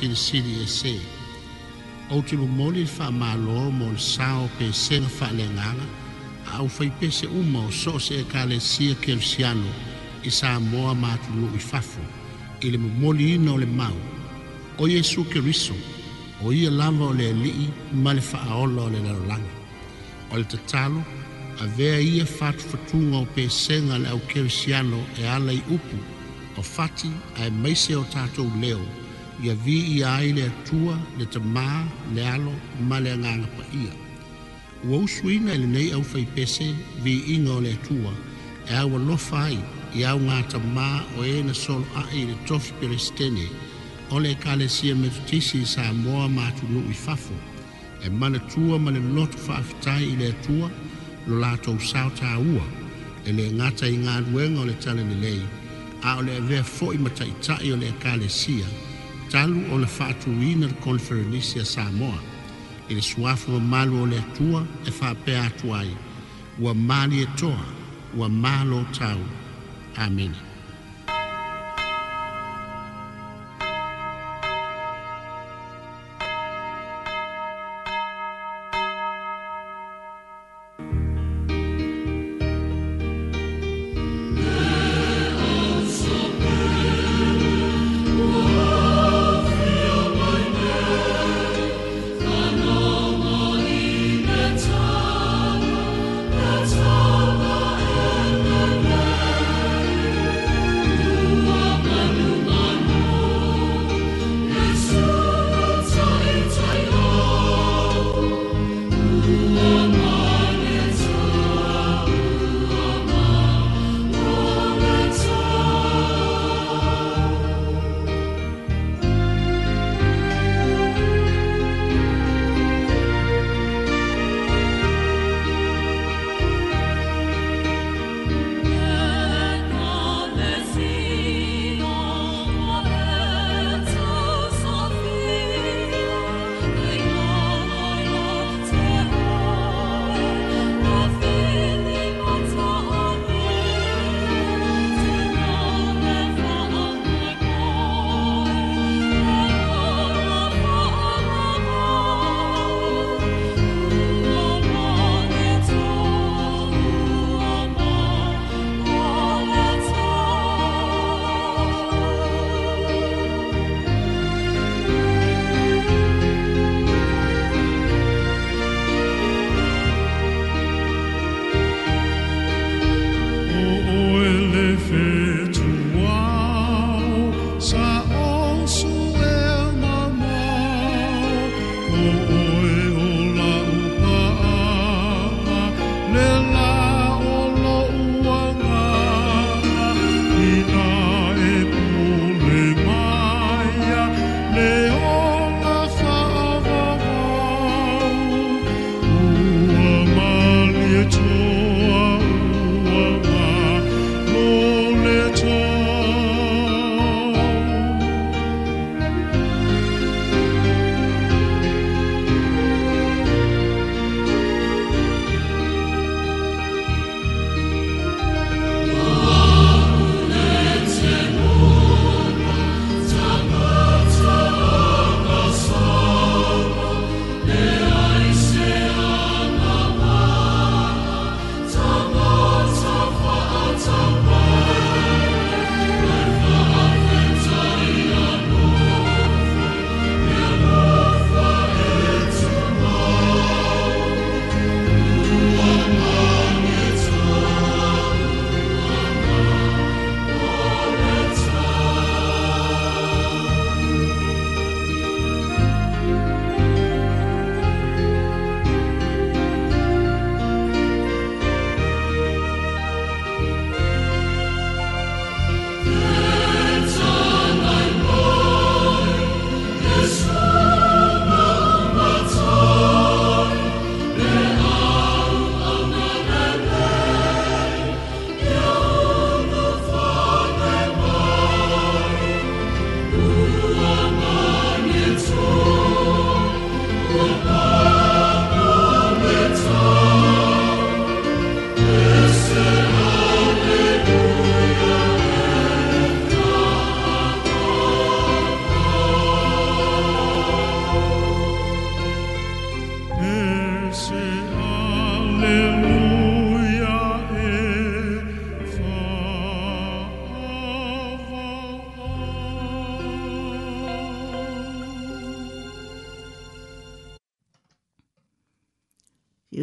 sin siri e se. O te lu moli fa ma lor mo sao pe sen fa le nganga, a u fai pese uma o so se e kale sia ke siano i sa moa ma tu lu i fafo, i le moli ino le mau. O Yesu ke riso, o ia lava o le lii ma le fa aola o le larolanga. O le tatalo, a vea ia fatu fatunga o pe senga le au ke siano e ala i upu, o fati a e maise o tatou leo leo ia vi ia ai le atua le tamā le alo ma le agaga paia ua usuina i lenei au faipese viiga o le atua e au alofa ai i auga tamā o ē e na soloaʻi i le tofi peresetene o le ekalesia metotisi i sa moa matunuu i fafo e mana manatua ma le lotu faafetai i le atua lo latou sao tāua e le gata i galuega o le talelelei a o le avea foʻi ma taʻitaʻi o le sia talu o le faatuina le koleferenisi a samoa i le suafa mamalu o le atua e faapea atu ai ua malietoa ua malo tau amena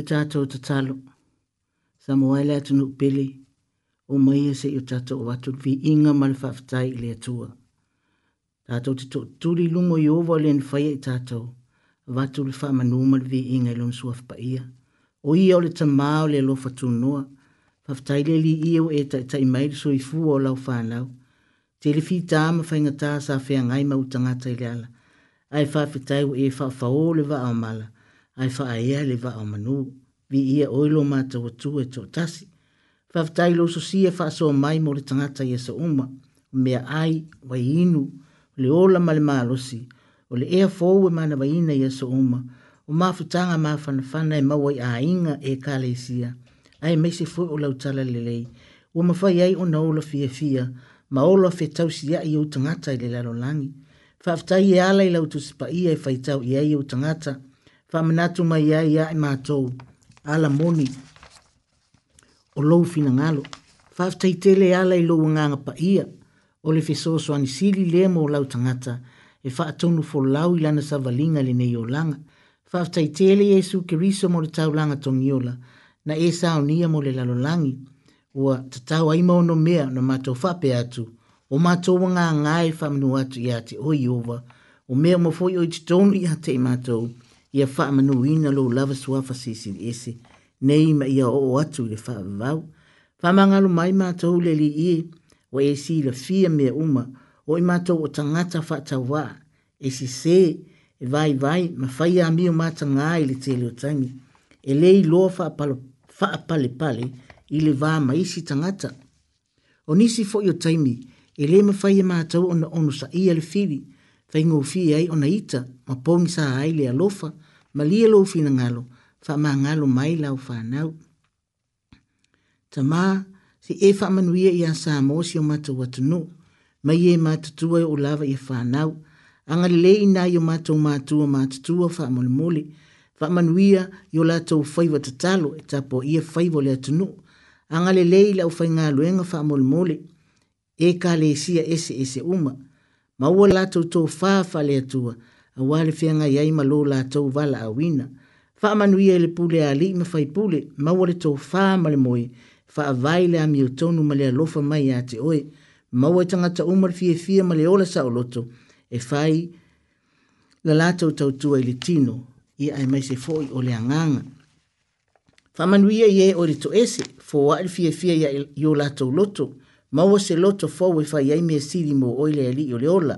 tātou te talo. Sa moaile atu nuk pili. O mai e se o tātou watu vi inga manfaftai whaftai i lea tua. Tātou te tō turi lungo i ovo le ni whaia i e tātou. Watu le wha manumal vi inga i lona sua whapa ia. O ia o le tamau le lofa tūnoa. Whaftai le li ia o e tai tai mai so i fua o lau whanau. Te le whita ama whainga sa whea ngai mautangata i le ala. Ai whaafetai o e wha whaole wa au mala ai fa ai le va o manu vi ia oilo ma te tu e to tasi fa tai lo so sia fa so mai mo le tangata ia so uma me ai wa inu le ola mal malo si o le ea fo we mana wa ina ia so uma o ma futanga ma fan fan e mau ai inga e kale sia ai me se fo o lau tala le lei o ma fa ai o na ola fia fia ma ola fe tau sia ia o tangata i le lalo langi fa tai ia e ala i lau tu sipa ia e fa tau ia ia o tangata ia whamanatu mai ai ai e mātou ala moni o lou fina ngalo. Whaftai tele ala i lou nganga pa ia o le fesoso anisiri le mo lau tangata e wha atonu fo lau i lana savalinga le nei o langa. Whaftai tele Jesu ke riso mo le tau langa tongiola na e sao nia mo le lalolangi ua tatau ai maono mea na mātou whape atu o mātou wanga ngai whamnu atu i ate o iowa o mea mo foi o i titonu i ate i mātou ia faamanuina lou lava suafa ese. nei ma ia o atu i le faavavau faamagalo mai matou le alii ua esi i e lafia mea uma o i matou o tagata faatauā e sisē e vaivai ma fai amio matagā i le teleotagi e lē pale faapalepale i le vamaisi tagata o nisi foʻi o taimi e lē mafai e matou ona onosaʻia le fili fa ingo fi ai ona ita ma pong sa ai le alofa ma li lo fi na ngalo fa ma ngalo mai la fa na tama si e fa manu ia ia sa mo si o mata watu no ma ye mata tua o lava ia fa na anga le ina yo mata o mata tua mata tua fa mo mole fa manu ia yo la to fa i watu talo e tapo ia fa i vole atu no anga le le ila o fa ngalo enga fa mo mole e ka le sia ese ese uma ma ua latou tō fāfa le atua a wā le whianga iai ma lō latou wala a wina. Wha amanu ia le pule a li ma fai pule ma ua le tō fā ma le moe wha a vai le ami o tonu ma le alofa mai a te oe ma ua e tangata umar fie fie ma le ola sa o loto e fai la latou tau tua i le tino i ai mai se fōi o le anganga. Wha amanu ia ia e o le tō ese fō wa le fie fie ia i o latou loto loto maua se loto fau e fai ai mea siri mo oile ali o le ola.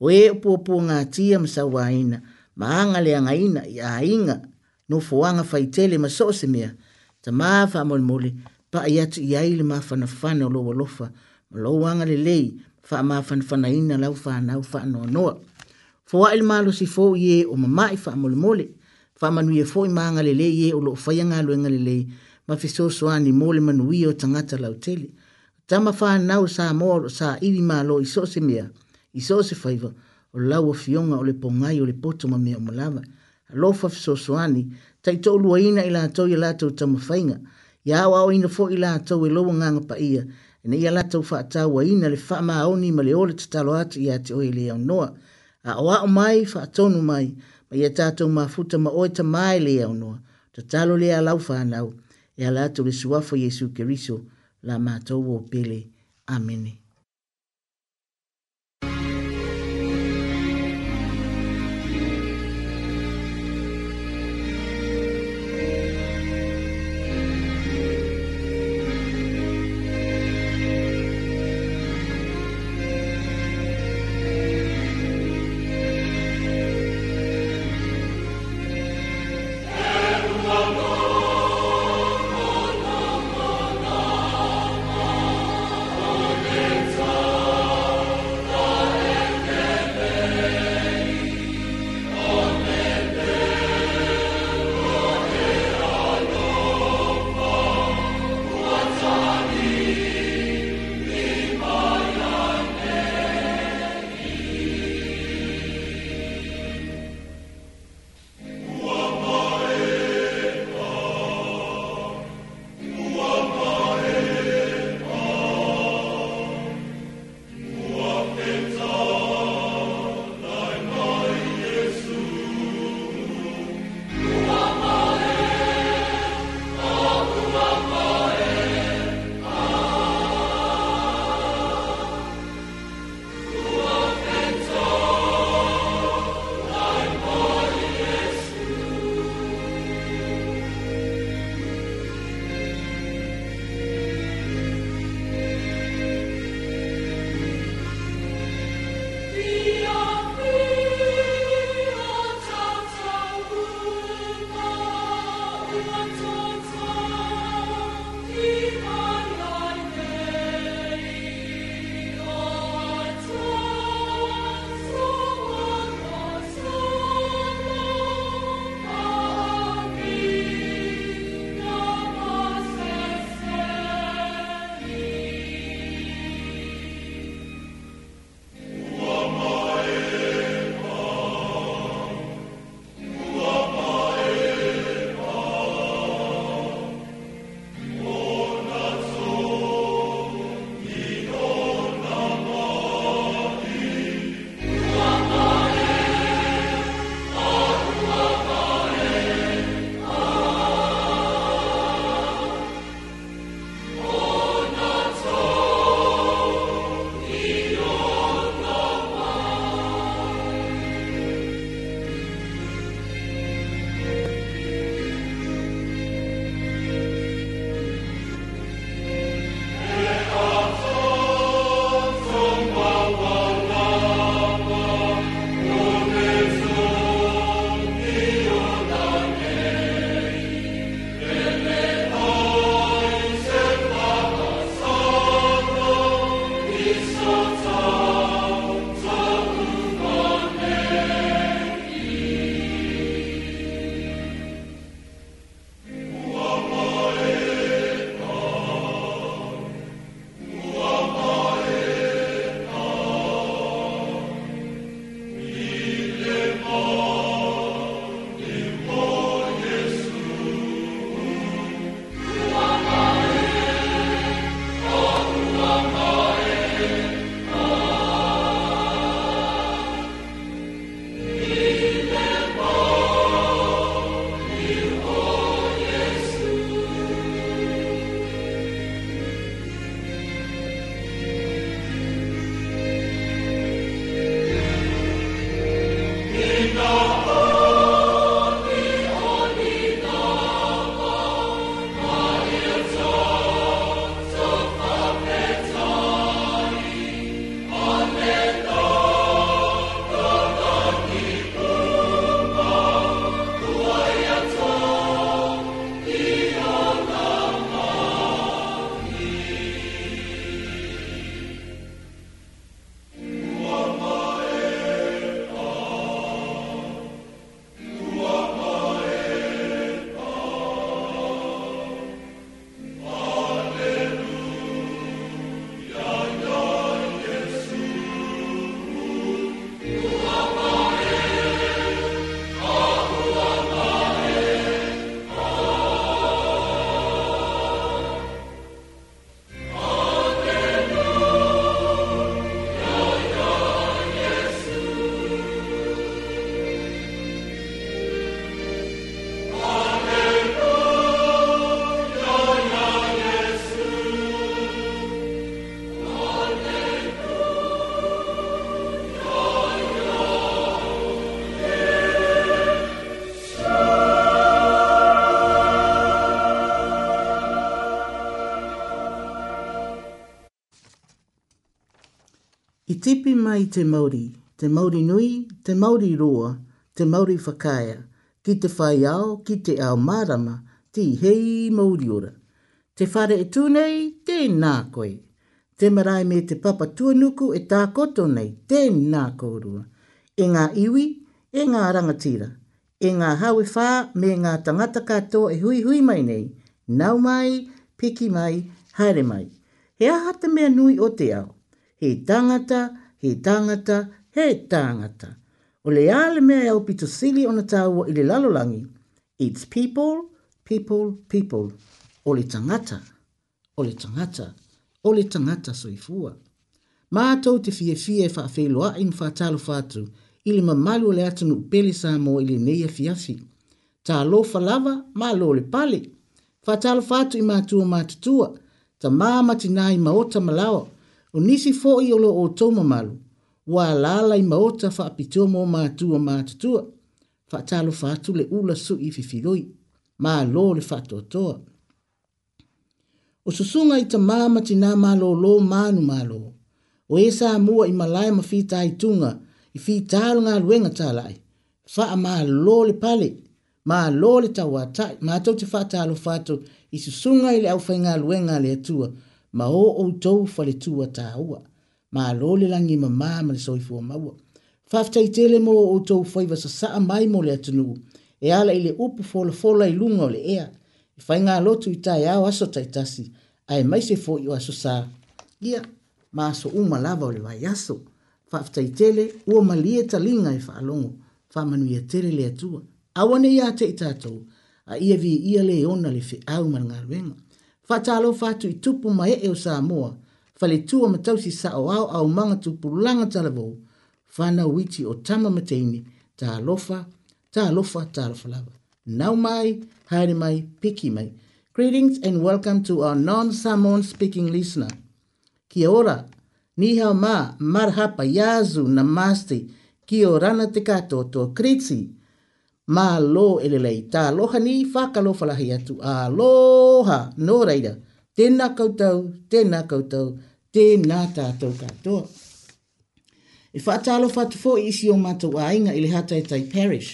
O e upo upo ngā tia masawa aina, maanga le anga ina i inga, no fuanga fai tele maso se mea, ta maa mole mole, pa i atu i aile maa fana fana o loa lofa, ma loa wanga le lei, faa maa fana fana ina lau faa nau faa noa noa. Fuwa ili maa lo si fo i e o mamai faa mole mole, faa manu e fo i maanga le lei i e o loo faya ngalo e ngale lei, ma fiso soani mole manu i o tangata lau tele tama fa nau sa mo sa ili ma lo iso se mea iso se faiva o lau o fionga o le pongai o le poto ma mea o malava lo fa fiso soani tai to lua ina ila to ia lato tama fainga ia awa o ina fo ila to e lo nganga pa ia ina ia lato fa atau a ina le fa maoni ma le ole tatalo atu ia te oe le au noa a oa o mai fa atonu mai ma ia tato ma futa ma oe tamai le au noa tatalo le a lau fa nau ia e lato le suafo Yesu Kiriso. Kiriso. la matou au pele. tipi mai te Māori, te Māori nui, te Māori roa, te Māori whakaia, ki te whai ao, ki te ao marama, ti hei Māori ora. Te whare e tūnei, te nā koe. Te marae me te papa tuanuku e tā koto nei, te nā kōrua. E ngā iwi, e ngā rangatira, e ngā hawe whā me ngā tangata katoa e hui hui mai nei, nau mai, piki mai, haere mai. He aha te mea nui o te ao he tangata, he tangata, he tangata. O le ale mea e opi tosili ona tāua i le lalolangi. It's people, people, people. O le tangata, o le tangata, o le tangata soifua. Mātou te fie fie e whaafelo a in whātalo whātu i le mamalu o le atanu upele sā mō i le neia fiafi. Tā lo falava, mā lo le pale. Whātalo whātu i mātua mātutua, ta māma tina i maota malawa o nisi fo i olo o tau mamalu, wa lala i maota fa apitua mō mātua mātutua, fa talo fa atu le ula su i fifiroi, ma lō le fa toa. O susunga i ta māma ti nā mā lō lō mānu mā lō, o e sā mua i malai ma fita i tunga, i fita alu ngā luenga tālai, fa a mā lō le pale, mā lō le tau atai, mā tau te fa talo fa i susunga i le au fai ngā luenga le atua, ma o outou faletua tāua ma lo le lagi mamā ma le soifua maua faafetaitele mo outou fai vasasaa mai mo le atunuu e ala i le upu folafola i luga o le ea e faigalotu i taeao aso taʻitasi ae maise foʻi o aso sa ia ma aso uma lava o le vai aso faafetaitele ua malie taliga e faalogo faamanuia tele le atua aua nei iā teʻi tatou a ia viia le ona le feʻau ma le galuega Fatalo fatu i tupu mai e o Samoa. Fale tu o matausi sa o au au manga tupu langa talavo. Fana witi o tama mateini. Ta alofa, ta alofa, ta alofa lava. Nau mai, haere mai, piki mai. Greetings and welcome to our non-Samoan speaking listener. Kia ora, ni hao ma, marhapa, yazu, namaste. Kia orana te kato, to kritsi ma lo ele lei ta lo hani fa ka lo fala hia tu a lo ha no raida tena ka tau tena ka tau tena ta tau ka to e fa ta lo fa tu fo isi o ma tu ainga ile hata e tai parish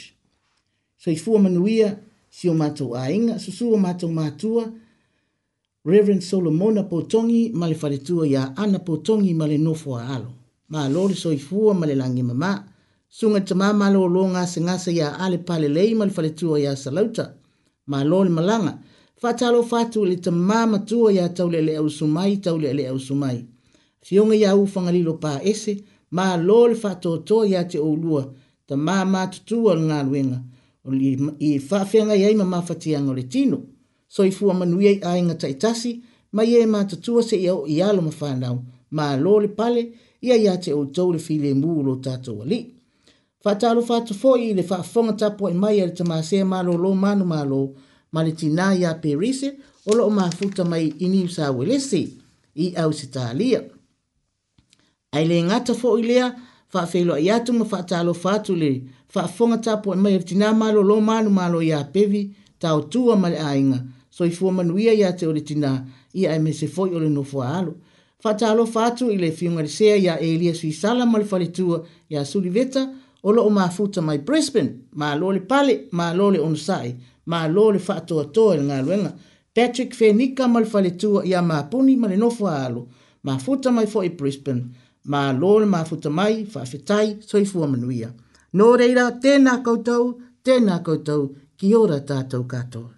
so i fu manuia si o ma tu ainga susu o ma tu ma tua Reverend Solomon Potongi male fare tua ya ana Potongi male no fo alo ma lo so i fu male langi mama ma sunga te mamalo o longa se ngasa ia ale pale lei mali fale tua ia salauta. Ma loli malanga. Fatalo fatu le te mama tua ia taule le au sumai, taule le au sumai. Fionga ia ufanga lilo pa ese, ma loli fato to ia te oulua, te mama tutua le ngā luenga. I fafenga ia ima mafatianga le tino. So i fua manuia i ainga taitasi, e ma ia ima tutua se ia o i alo mafanao. Ma loli pale, ia ia te oulua le file mūro tato wali. Ma loli pale, Fatalo fatu fo i le fafonga tapo i mai ele te maase malo lo manu malo male tina ya perise o lo mafuta mai ini usa welesi i au se talia. Ai le ngata fo i lea fafelo i atu ma fatalo fatu le fafonga tapo i mai ele tina malo lo manu malo ya pevi tau tua male ainga so i fua manuia ya te ole tina i ai me se fo i ole nofo alo. Fatalo fatu i le fiongarisea ya elia suisala malifalitua ya suliveta ya suliveta o loo mafuta mai Brisbane, ma lole pale, ma lole onusai, ma lole fatoa toa ngā luenga. Patrick Fenika mali fale tua ia mapuni mali alo, mafuta mai fo i Brisbane, ma lole mafuta mai, fafetai, soifua manuia. Nō reira, tēnā koutou, tēnā koutou, ki ora tātou katoa.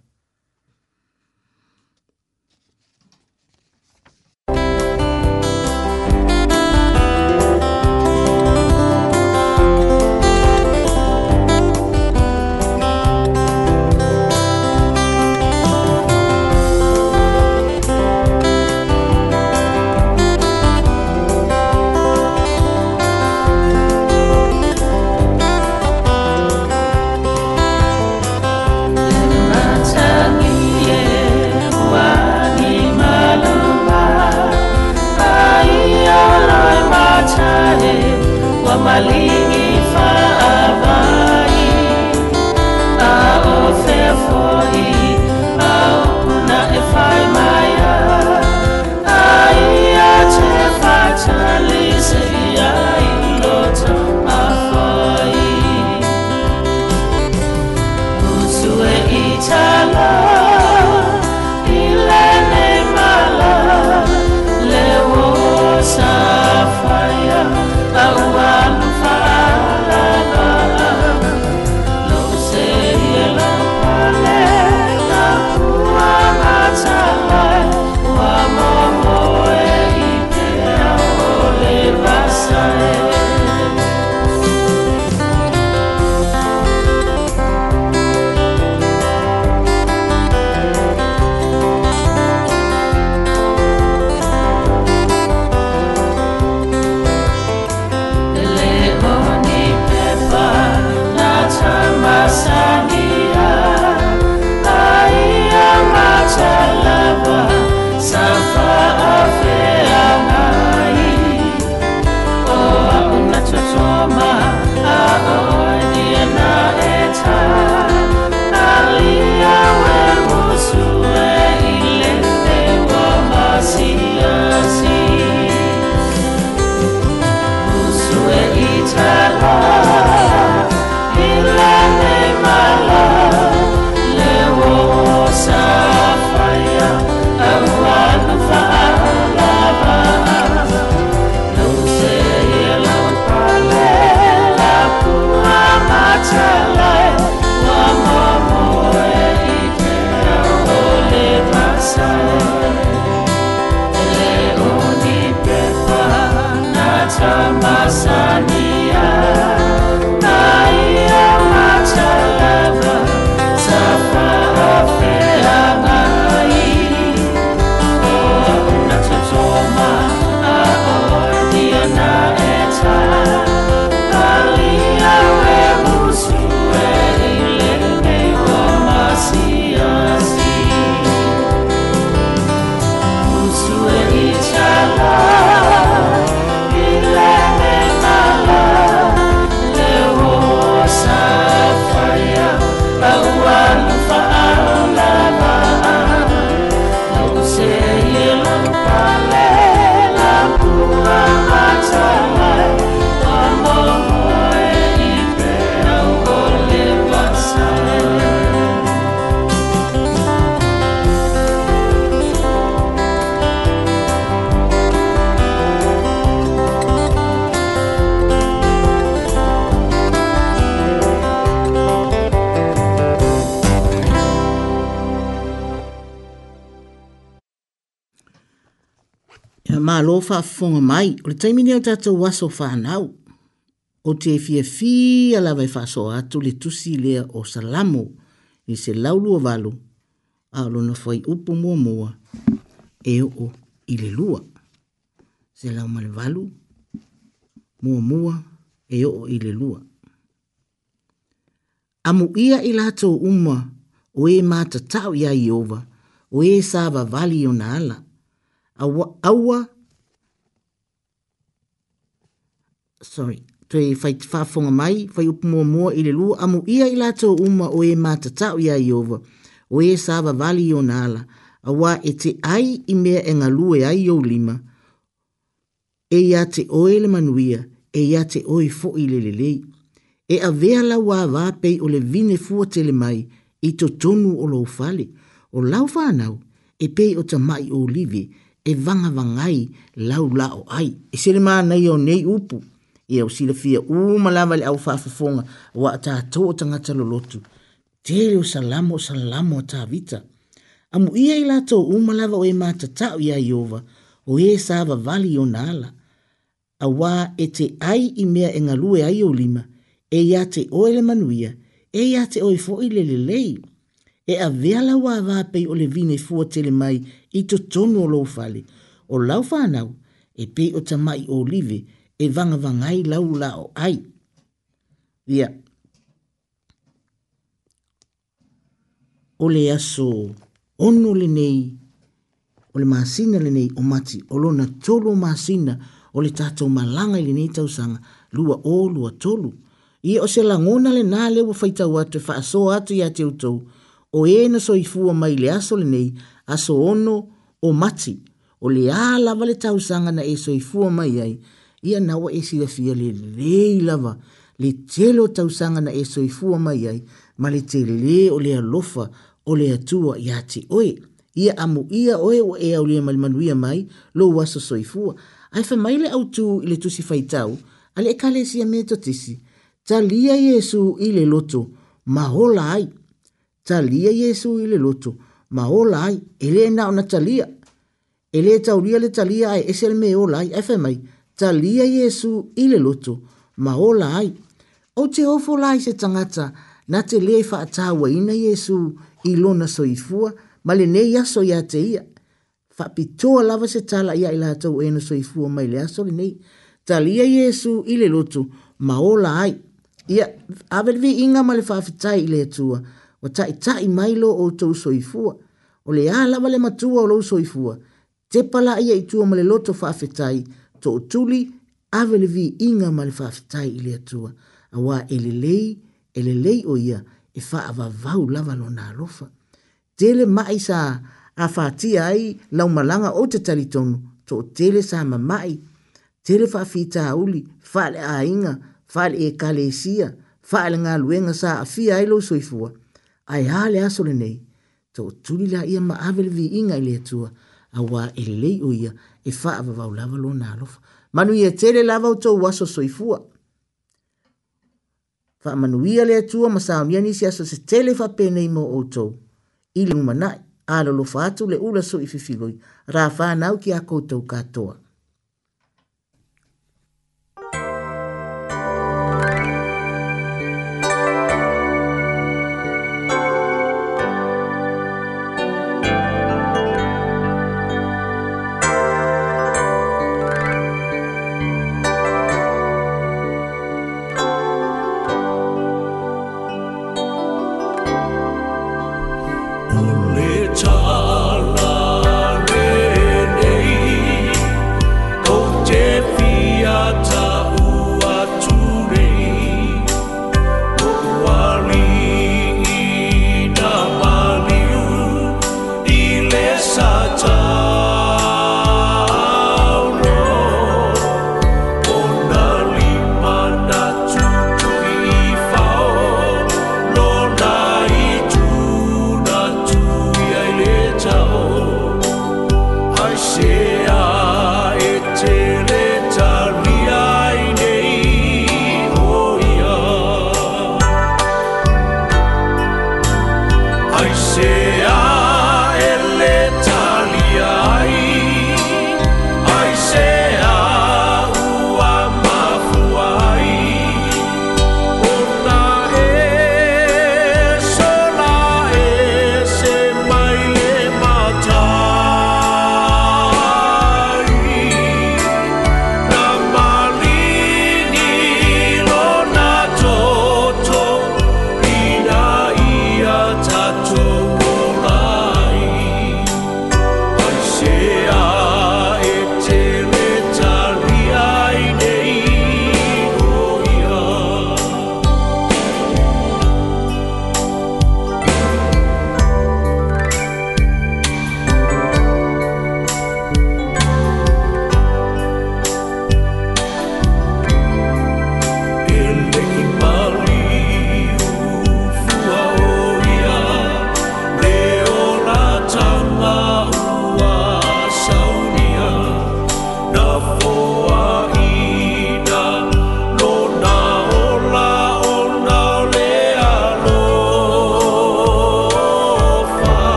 mai o le taimini au tatou waso fanau o te fiafia lava e faasoa atu le tusi lea o salamo i se laulu o valu a e o lona fai upu muamua e oo i le lua se lau ma le valu muamua e oo i le lua amuia i latou uma o ē e matatau iā ieova o ē e sa vavali ona ala aua, aua sorry, tui fai te whafonga mai, whai upu mua i le lua, amu ia i lato uma o e mātatau ia i ova, o e sāwa wali i o nāla, a wā e te ai i mea e ngā lua e ai i o lima, e ia e te oe le manuia, e ia te oe fo i le lelei, e a vea la wā wāpei o le vine fua le mai, i to tonu o lo fale, o lau whānau, e pei o ta mai o olive, e vanga vangai lau o ai, e sere mā nei o nei upu, ia o sila fia uma lava le au faafofoga wa a tatou o tagata lolotu tele o salamo o salamo o tavita amuia ia ilato uma lava o e matataʻo iā ieova o ē e sa vavali i ona ala auā e te ai i mea e galue ai o lima e ia te e e o le manuia e ia te oe foʻi le lelei e avea lauā vapei o le vine fua tele mai i totonu o lou fale o lau fanau e pei o tamaʻi olive e vanga vanga ai lau lao ai. Ia. Ole aso ono le nei, ole masina le nei o mati, olo na tolo masina, ole tatou malanga le nei tausanga, lua o lua tolu. Ia o se langona le nā lewa whaitau atu, wha aso atu ia te utou, o e na so fua mai le aso le nei, aso ono o mati, ole a lava le tausanga na e so fua mai ai, ia nawa e sila fia le rei lava le telo tau sanga na e soifua mai ai ma le te le o le alofa o le atua ia te oe ia amu ia oe o e au le malmanuia mai lo waso soifua ai fa mai le autu i le tusi faitau ale e kale sia me to tisi talia yesu i le loto ma hola ai talia yesu i le loto ma hola ai ele na ona talia ele tauria le talia ai esel me hola ai fa mai ai talia Yesu i le loto ma o lai. O te ofo lai se tangata na te lei whaatawa ina Yesu i lona soifua ma le nei aso ia te ia. Whapitoa lava se tala ia i lātou ena soifua mai le aso le nei. Talia Yesu i le loto ma o lai. Ia avelvi inga ma le whaafitai i le atua wa tai tai mai lo o tau soifua. O le ala wale matua o lo soifua. Te pala ia i tua ma le loto whaafitai ia to tuli ave le vi inga ma le whaafetai i le atua. A wā e elelei, elelei o ia e wha ava vau lava lo nā lofa. Tele mai sa a whātia ai lau malanga o te talitonu to tele sa ma mai. Tele wha whita auli, wha le a inga, wha le e kale e sia, wha le ngā luenga sa a whia ai lo soifua. Ai hale asole nei, to tuli la ia ma ave le vi inga i le atua a wā ele lei o ia e wha a wawau lava lo nā lofa. Manu ia tere lava o tau waso soifua. Wha manu ia lea tua ma sāo nia nisi aso se tele wha pēnei mō o tau. Ile umanai, ālo lofa atu le ula so i fifiloi, rā whānau ki a koutou katoa.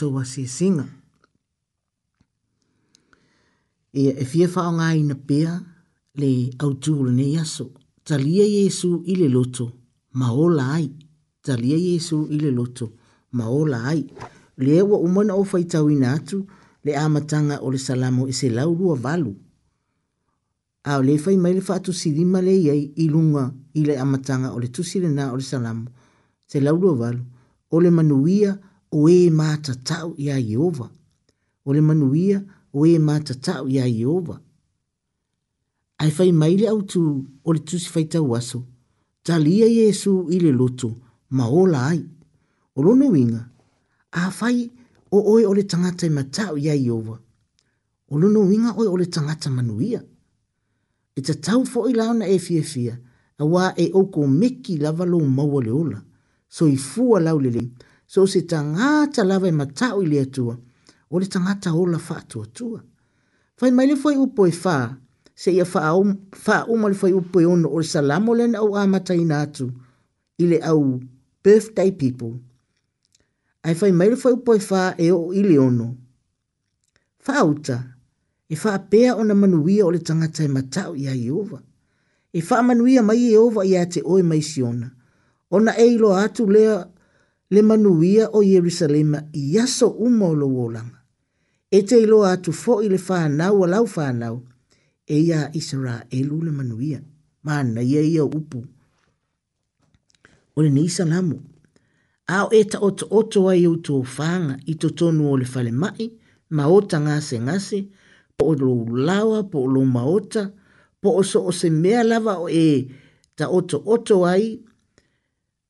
tātou a si singa. Ia e fia whao ngā ina pia le au tūle ne yaso. Talia Yesu i le loto, maola ai. Talia Yesu i le loto, maola ai. Le ewa umana o whaitau ina atu, le amatanga o le salamo e se laurua valu. A le fai mai le fatu si lima le iai i lunga i le amatanga o le tusire na o le salamo. Se laurua valu, o le manuia o o e matatau ia Iova. O le manuia o e matatau ia Iova. Ai fai maile au tu o le tusi fai tau aso. Talia Iesu i le loto ma o ai. O lono winga, a fai o oe o le tangata i e matau ia Iova. O lono winga oe o le tangata manuia. E ta tau fo i launa e fia fia, a wā e oko meki lava lo maua le ola. So i fua lau le lengi so se tangata lava e matau i le atua, o le tangata ola fa atua tua. Fai mai fai upo e fa, se ia fa, um, fa uma le fai upo e ono o le salamo le au amata i natu, i le au birthday people. Ai fai mai le fai upo e fa e o i ono. Fa auta, e fa apea ona manuia o le tangata e matau i a Iova. E fa manuia mai Iova i a te oi mai siona. Ona e ilo atu lea le manuia o Jerusalema i aso uma o louolaga e te iloa atu foʻi le fanau a lau fanau e ia israelu le manuia ma na ia ia upu o lenei salamo a o e taʻotooto ai ou tofāga i totonu o le falemaʻi ma ota gasegase po o lou lawa po o lou maota po o so o se mea lava o e taʻotooto ai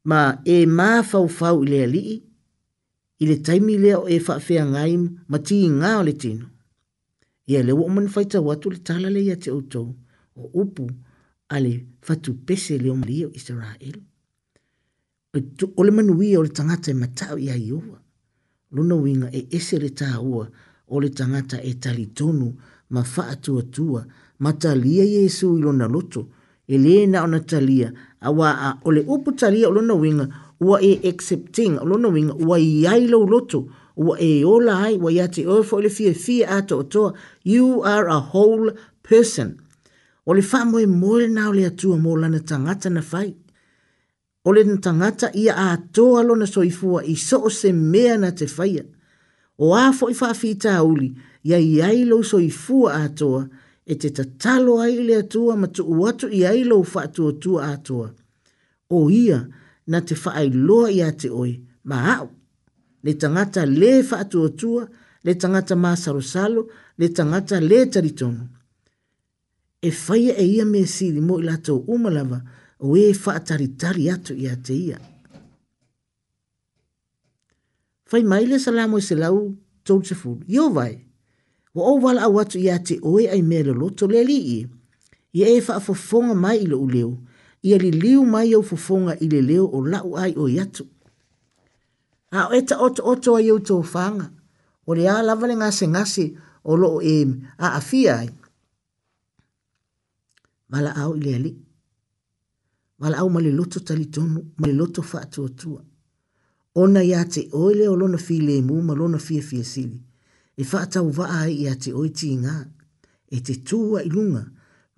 ma e ma fau fau i lea lii, i le taimi lea o e whaafea ngai ma ti i ngā o le tino. Ia le o man faita watu le tala le ia te outou o upu a le fatu pese le o mali o Israel. O le manu o le tangata e matau i a Luna winga e ese le taha ua o le tangata e tali tonu ma faa tua tua ma talia Yesu ilona loto e le na ona talia awa a ole upu talia ulo na winga ua e accepting ulo na winga ua i ai lau loto ua e ola ai ua ia te oefo ele fie fie a to otoa you are a whole person ole le whamo e moe na ole atua mo lana tangata na fai ole le tangata ia a toa lona soifua i so o se mea na te fai o a fo i whaafi uli ia i ai lau soifua a toa e te tatalo ai le atua ma tu uatu i ailo u whaatua tua atua. O ia, na te whaai loa i ate oi, ma au, le tangata le whaatua tua, le tangata māsarosalo, le tangata le taritono. E whaia e ia me siri mo i lato umalava, o e whaataritari atu i ate ia. Whai maile salamo e se lau, tau te fulu, yo vai, wa o wala watu ia te oe ai mele loto le li i. Ia e wha fofonga mai ilo u leo, ia li liu mai au fofonga ile leo o lau ai o yatu. A o eta oto oto ai au tō whanga, o le a lavale ngase ngase o loo e a afia ai. Mala au ile ali. Mala au male loto talitonu, male loto wha atua tua. Ona ia te oe leo lona fi le mu, ma lona fia fia sili. Fi e whātau waa i a te oiti ngā, e te tūua i lunga,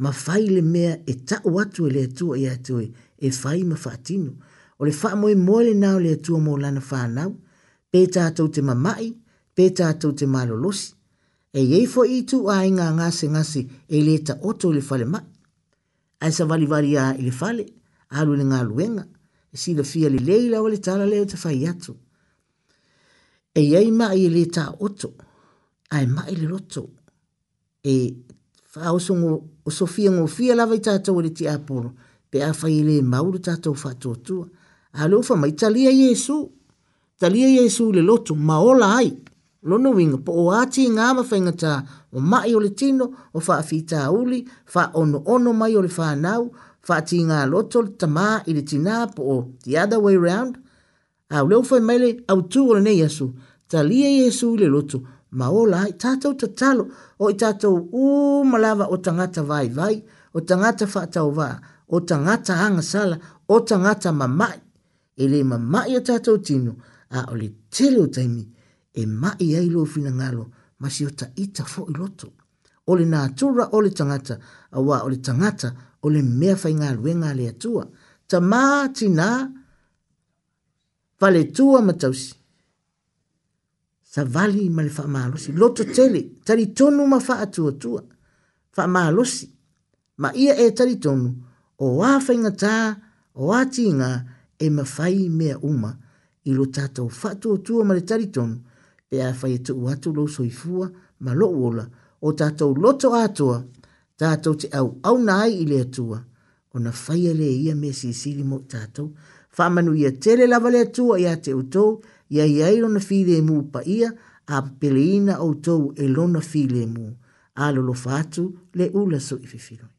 ma whaile mea e tau atu e le atua i atu e, e whai ma whātino. O le wha moe moele nao le atua mō lana whānau, pē tātou te mamai, pē tātou te malolosi, e iei fo i tu a inga ngase ngase e le ta oto le fale ma. A sa vali vali a i le fale, alu le ngā luenga, e si le fia le leila o le tala leo te whai atu. E iei ma i le ta oto, ai mai le roto e fao so o sofia ngō fia lawa i tātou le ti aporo pe a fai le mauru tātou fatua tua a fa mai talia Yesu talia Yesu le loto maola ai no winga po o ati ngā mawhainga tā o mai o le tino o fa a fita uli fa ono ono mai o le whanau fa ati ngā loto le tamā i le tina po o the other way round a leo fa mai le au tū o le ne Yesu talia Yesu le loto ma ola ai tātou tatalo o i tātou umalawa o tangata vai vai, o tangata whātau wā, o tangata hanga sala, o tangata mamai. E le mamai a tātou tino, a o le tele o taimi, e mai ai lo fina ngalo, ma si o ta ita fo i loto. O le nātura o le tangata, a wā o le tangata, o le mea fai e ngā ruenga le atua. Ta mātina, fale tua matausi sa vali ma le faamalosi loto tele talitonu ma faatuatua faamalosi ma ia e talitonu o ā faigatā o ā tiga e mafai mea uma i lo tatou faatuatua ma le talitonu e a fai etuu atu lou soifua ma lo'u ola o tatou loto atoa tatou te auauna ai i le atua ona faia lē ia mea sisili mo i tatou faamanuia tele lava le atua iā te outou ia i airo na file mu pa ia a peleina o tou e lona file mu a lolo fatu le ula so i fifilo.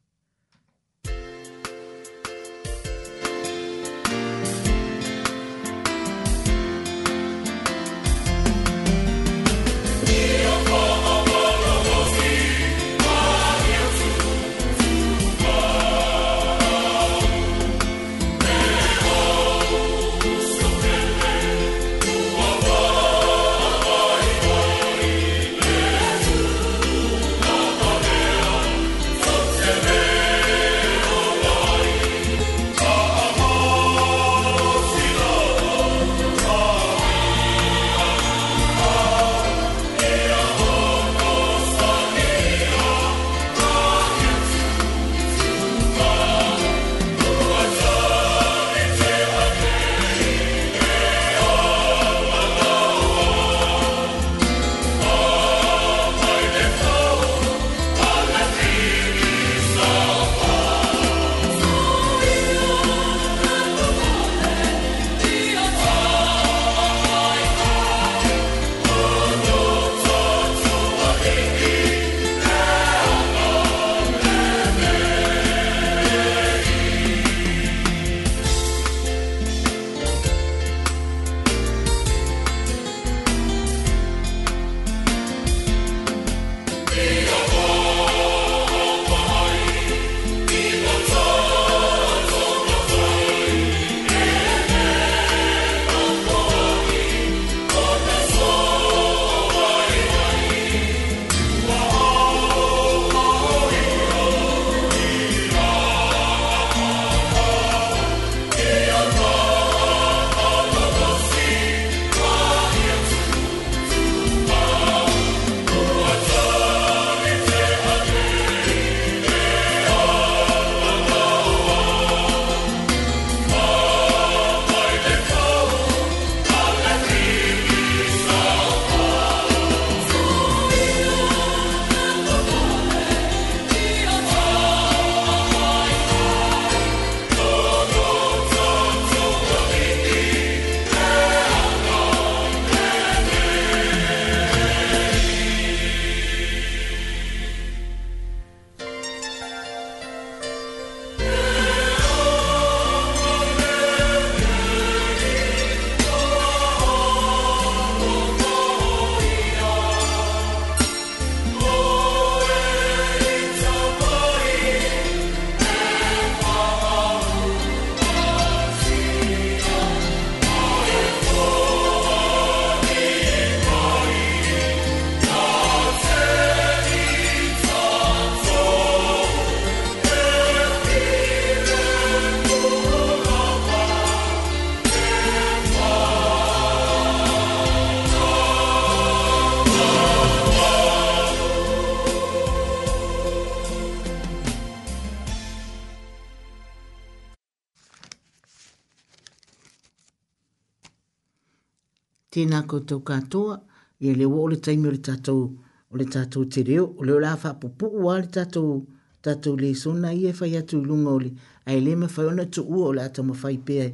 tēnā koutou katoa, i e leo o le taimi o le tātou, o le tātou te reo, o leo rāwha pupu o le tātou, tātou le sona i e whai atu lunga o le, a e le me whai ona tu ua o le ata ma whai pēa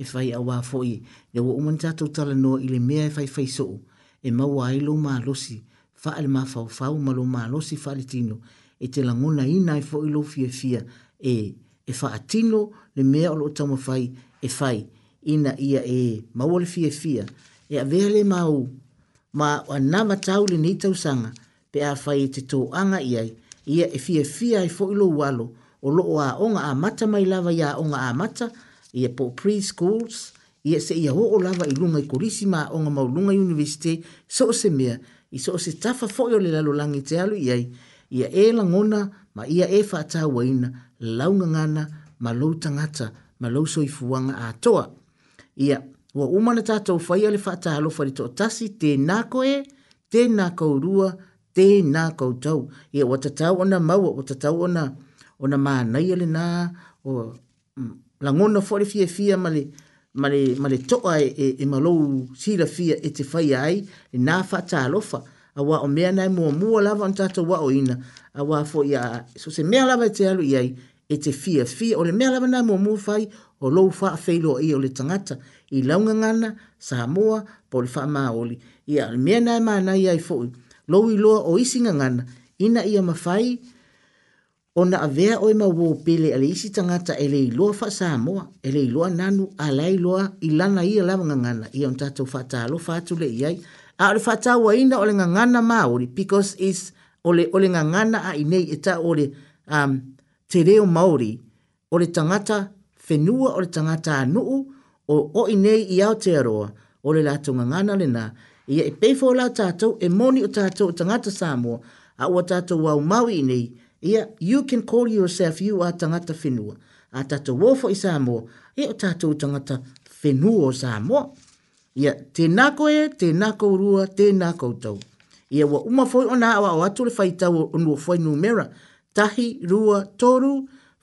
e whai a wāfo i, leo o man tātou tala noa i le mea e whai whai soo, e mau a ilo mā losi, wha ma fau fau ma lo mā losi wha le tino, e te langona i nai fo ilo fia fia, e, e wha atino le mea o lo tamo whai, e whai, ina ia e mawale fia fia, e a vea mau, ma o nama tau le ni tau sanga, pe a fai te tō anga iai, ia e fia fia i foilo walo, o loo a onga a mata mai lava ia onga a mata, ia po preschools, ia se ia ho o lava i lunga i korisi ma onga mau lunga universite, so se mea, i so se tafa foio le lalo langi te alu iai, ia e langona, ma ia e fata waina, launga ngana, ma lou tangata, ma lou soifuanga a toa. Ia, yeah ua uma na tatou faia le faatalofa le toʻatasi tenā koe tenā kourua tenā koutau ia ua tatau ona maua ua tatau ona ona manaia lenā o mm, lagona foʻi le fiafia ma le ma le ma le e, e, e malou silafia e te faia ai lenā faatalofa auā o mea nae muamua lava ona tatou aʻoina auā foʻi a so se mea lava e te alu i ai e te fiafia o le mea lava nae muamua fai o lou faafeiloa ia o le tagata i laugagana samoa po le faamaoli ia le mea nae manai ai foʻi lou iloa o isi ngana ina ia mafai ona avea oe mauō pele a le isi tagata e le iloa faasamoa e le iloa nanu alai loa i lana ia lava gagana ia ona tatou faatalofa atu leʻi ai a ta le faatauaina o le gagana maoli because is ole ole ngangana a inei eta ole um, te reo maori ole tangata whenua o le tangata anuu o o i nei i au te aroa o le lato ngangana le na. Ia e peifo o lau tātou e moni o tātou o tangata Samoa a ua tātou wau maui i nei. Ia, you can call yourself you a tangata whenua. A tātou wofo i Samoa, e o tātou tangata whenua o Samoa. Ia, tēnā koe, tēnā kou rua, tēnā kou tau. Ia, wa umafoi o nā awa o atu le whaitau o nua whainu mera. Tahi, rua, toru,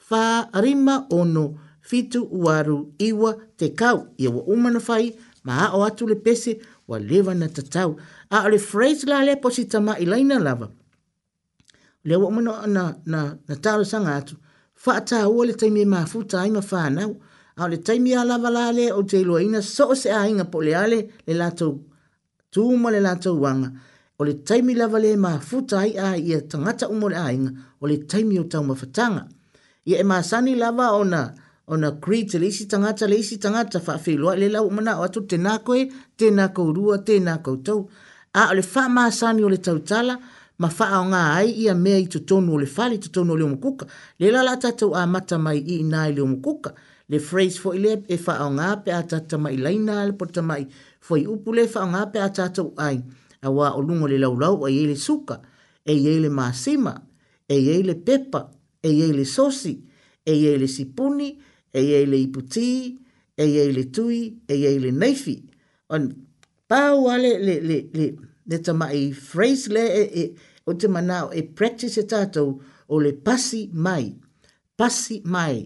whā, rima, ono, rima fitu uaru iwa te kau ia wa umana fai ma o atu le pese wa lewa na tatau. A le phrase la le positama ilaina lava. Le wa umana na, na, na taro sanga atu. Fa ata hua le taimi e mafuta ainga whanau. A le taimi a lava la le o te ilua ina so se a inga po le ale le lato tūma le lato wanga. O le taimi lava le mafuta ai a ia tangata umore a inga o le taimi o tauma fatanga. Ia e masani lava ona na ona creed le isi tanga le isi tangata fa fe le lau mana o atu te na koe te na ko rua te na ko tau a le fa ma sani o le tau tala ma fa o nga ai ia me i to tonu le fali to tonu le mukuka le la lata tau a mata mai i na le mukuka le phrase for ile e fa o nga pe a tata mai lai na le porta mai foi upu le fa o nga pe a tata ai a wa o lungo le lau lau a le suka e i le masima e i le pepa e i le sosi e i le sipuni e iei le iputi, e iei le tui, e iei le neifi. On pāu ale le, le, le, le tama i phrase le e, e, o te manao e practice e tātou o le pasi mai. Pasi mai.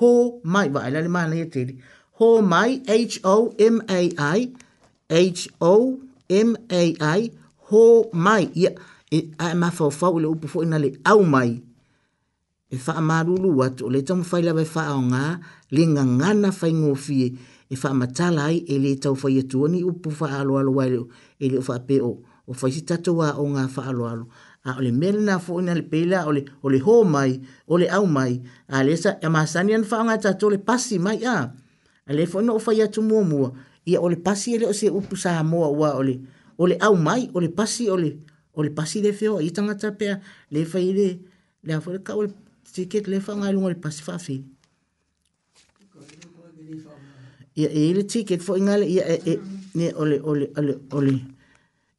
Ho mai. Wa ele le mana i atiri. Ho mai. H-O-M-A-I. H-O-M-A-I. Ho mai. Ia. Yeah. E, a e mawhau fau le upo fo ina le au mai. Au mai e whaamarulu wat o le tamu whailawe whaaonga le ngangana whaingofie e whaamatala ai e le tau whai atua ni upu whaaloalo waileo e le o whaape o o whaisi tatoa o ngā whaaloalo a ole mele nā fo ina le pela ole ole ho mai ole au mai a le sa e masani an whaonga tato le pasi mai a a le fo ina o whai atu mua mua ia ole pasi ele o se upu sa moa ua ole ole au mai ole pasi ole ole pasi le feo i tangata pea le whai le le a fo le ka ole tiket le fa ngai lungol pas fa ia e le tiket fo ngai ia e, e ne ole ole ole ole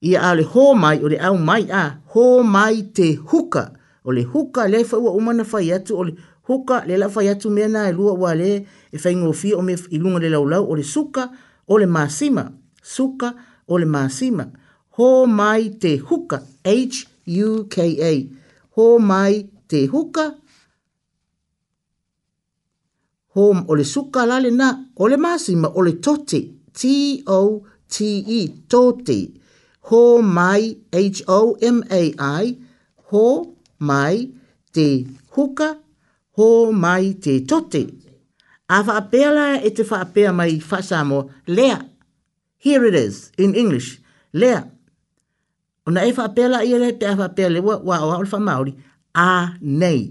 ia ale ho mai ole au mai a ho mai te huka ole huka le fa wa umana fa yatu ole huka le la fa yatu me na e lua wa le e fa ngo o me ilunga le la ole suka ole masima suka ole masima ho mai te huka h u k a ho mai te huka home o le suka lale na o le masima o le tote t o t e tote ho mai h o m a i ho mai te huka ho mai te tote ava pela e te fa pea mai fasamo lea here it is in english lea ona e fa pela e le te ava pela wa wa o fa maori a nei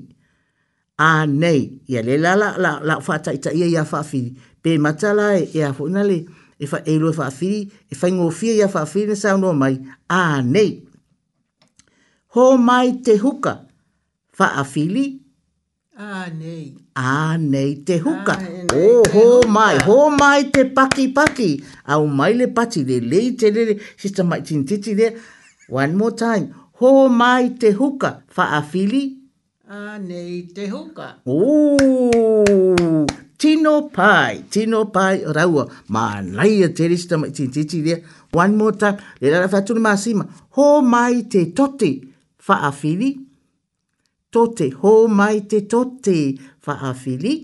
a nei ia le la la la la fa ta ia e, e e ia fa pe mata la ia fo na e fa e lo fa fi e fa ngo fi ia fa fi sa no mai a nei ho mai te huka fa afili a nei a nei te huka o ho mai ho mai te paki paki au mai le pati de le te le sistema tin titi de one more time ho mai te huka fa a nei te hoka. Ooh. Tino pai, tino pai raua. Mā nei a te rista mai te titi rea. One more time. Le rara whatunu mā sima. Hō mai te toti whaafiri. Tote, hō mai te toti whaafiri.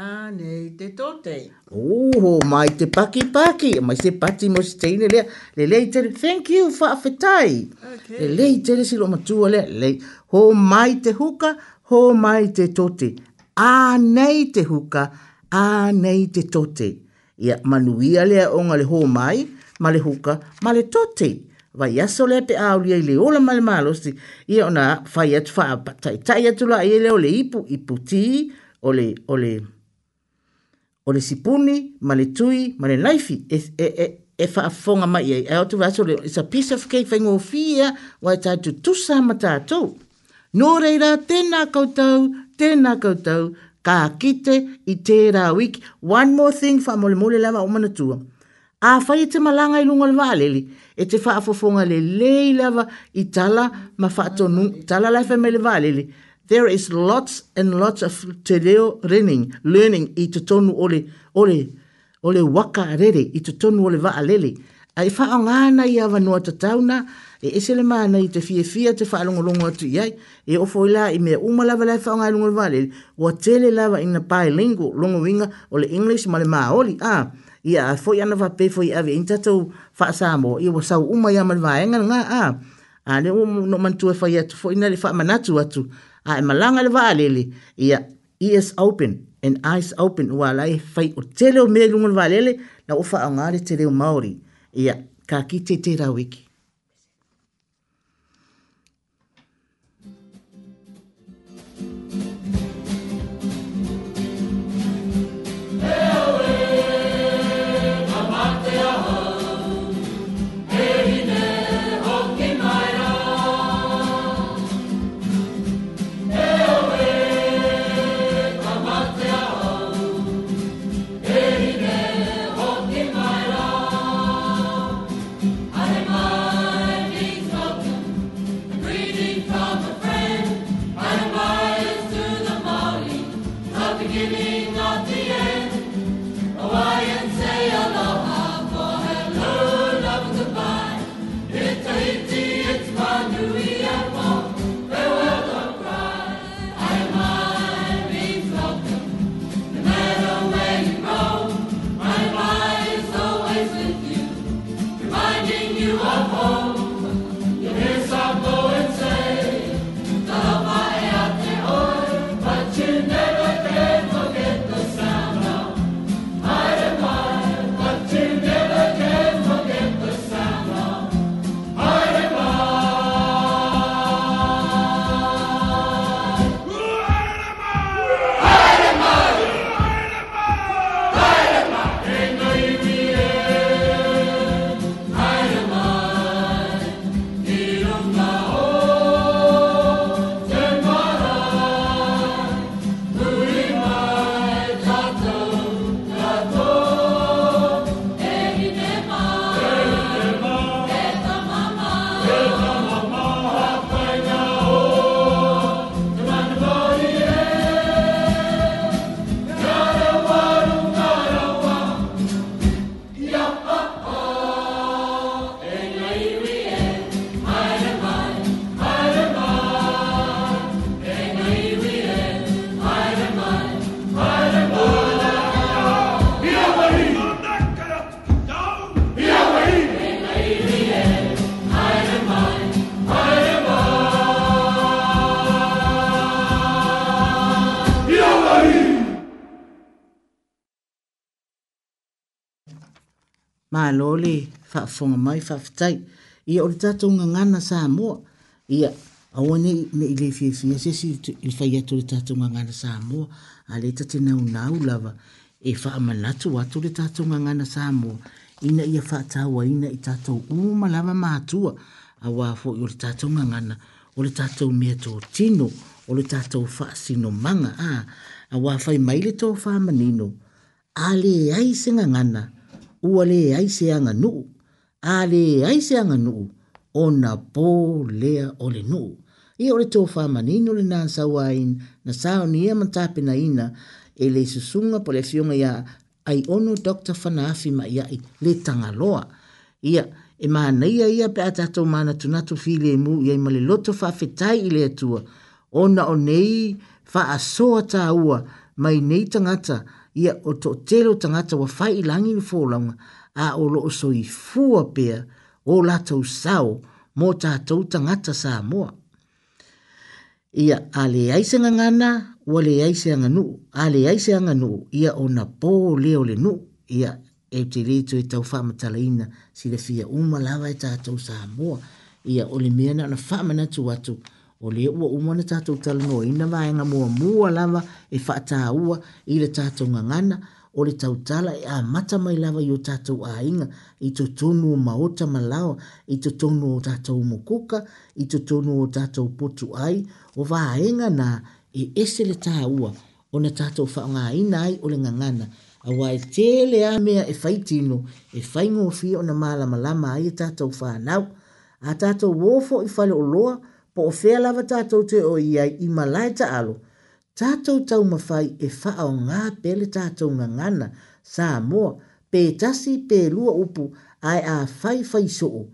A nei te tote. Ooh, mai te paki paki. Mai se pati mo se teine lea. Le lei thank you whaafetai. Okay. Le lei tere silo matua lea ho mai te huka, ho mai te tote. A nei te huka, a nei te tote. Ia manuia lea o ngale ho mai, male huka, male le tote. Vai aso lea te aulia i le ola male malosi. Ia ona fai atu fai apatai. Tai atu la i le ipu, ipu ti, ole, ole, ole sipuni, male tui, male le naifi. E, e, e, e whaafonga mai ai. E o tu vaso le, it's a piece of cake whaingo fia, wai tai tu tusa ma tātou. Nō reira, tēnā koutou, tēnā koutou, ka kite i tērā wiki. One more thing, wha mole mole lava o manatua. A whai e te malanga i lunga lwa aleli, e te wha afofonga le lei lava i tala ma whaato nung, tala lai whai mele wa aleli. There is lots and lots of te leo learning, learning i te tonu ole, ole, ole waka rere, i te tonu ole wa aleli. Ai wha angana i awa noa te tauna, e ese le mana te fie fie te whaalongolongo atu i ai, e ofo i la i mea uma lava lai whaonga i lungol vale, ua tele lava i na pae lingu longo winga o le English ma le maoli, a, i a foi ana wha pefo i ave in tatou whaasamo, i ua sau uma i amal vae ngana ngā, a, a le o no mantu e whai atu, foi nare wha manatu atu, a e malanga le vale le, i a, ears open and eyes open, ua lai whai o tele o me lungol vale le, na ufa a ngare tele o maori i ka ki te te rawiki. whaafonga mai whaafitai. Ia ori tātou ngā ngana sā mua. Ia awa nei me i lefi e fia sesi i whai atu le tātou ngā ngana sā mua. A le tate nau nā ulawa e whaamanatu atu le tātou ngā ngana sā mua. Ina ia whaatawa ina i tātou umalawa mātua. A wāfo i ori tātou ngā ngana. Ori tātou mea tō tino. Ori tātou whaasino manga. A, a wāfai maile tō whaamanino. A le ai se ngā ngana. Ua le ai se anga nuu ale aise anga nuu, o na pō lea o le nuu. Ia ole tō wha manino le nāan sawain, na sāo ni ia mantāpe na ina, e le susunga po le fionga ia, ai ono doctor fanafi ma ia i le tangaloa. Ia, e maana ia ia pe atato maana tunatu fili e mu, ia ima le loto whaafetai i le atua, ona o nei wha asoa tā ua, mai nei tangata, ia o tō telo tangata wa whai i langi ni fōlaunga, a o lo so i fua pea o latou sao mo tātou tangata sa moa. Ia a le aise ngangana o le aise anganu, a le aise anganu ia o na pō leo le nu, ia e te leto e tau whamatala ina si le fia umalawa e tātou sa moa, ia o le mea na na whamana tu atu, o le ua umana tātou talanoa ina vāenga mua mua lava e whaata ua i le tātou ngangana, ngana, o le tautala e amata mai lava i o tatou āiga i totonu o maota malao i totonu o tatou mokoka i totonu o tatou potu ai o vaega na e ese le tāua ona tatou faaogāina ai o le gagana auā e tele a mea e faitino e faigofia ona malamalama ai e tatou fanau a tatou ō foʻi faleoloa po o fea lava tatou te o i ai i malae taalo tātou tau mawhai e wha o ngā pele tātou ngā ngana, sā moa, pē tasi pē lua upu ai a whai whai soo.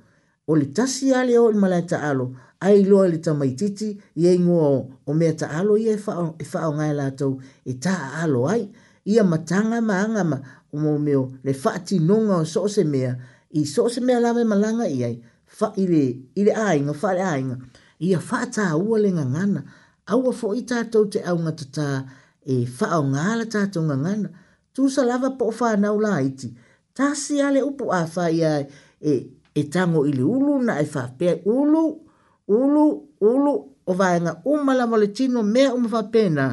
O le tasi ale o le malai ta alo, ai loa le tamaititi maititi, i e ngua o, mea ta alo i e wha e o ngā lātou e tā alo ai, i a matanga ma angama o mō meo le whaati nonga o soo se mea, i soo se mea lawe malanga i ai, wha i le ainga, wha le ainga, i a ua le ngā aua fo i tātou te aunga tata e whao ngāla tātou ngangana. Tū sa lava po whānau la iti. Tā si ale upu a whai ai e, e tango ili ulu na e whapea ulu, ulu, ulu o vāenga umala mole tino mea umawhapena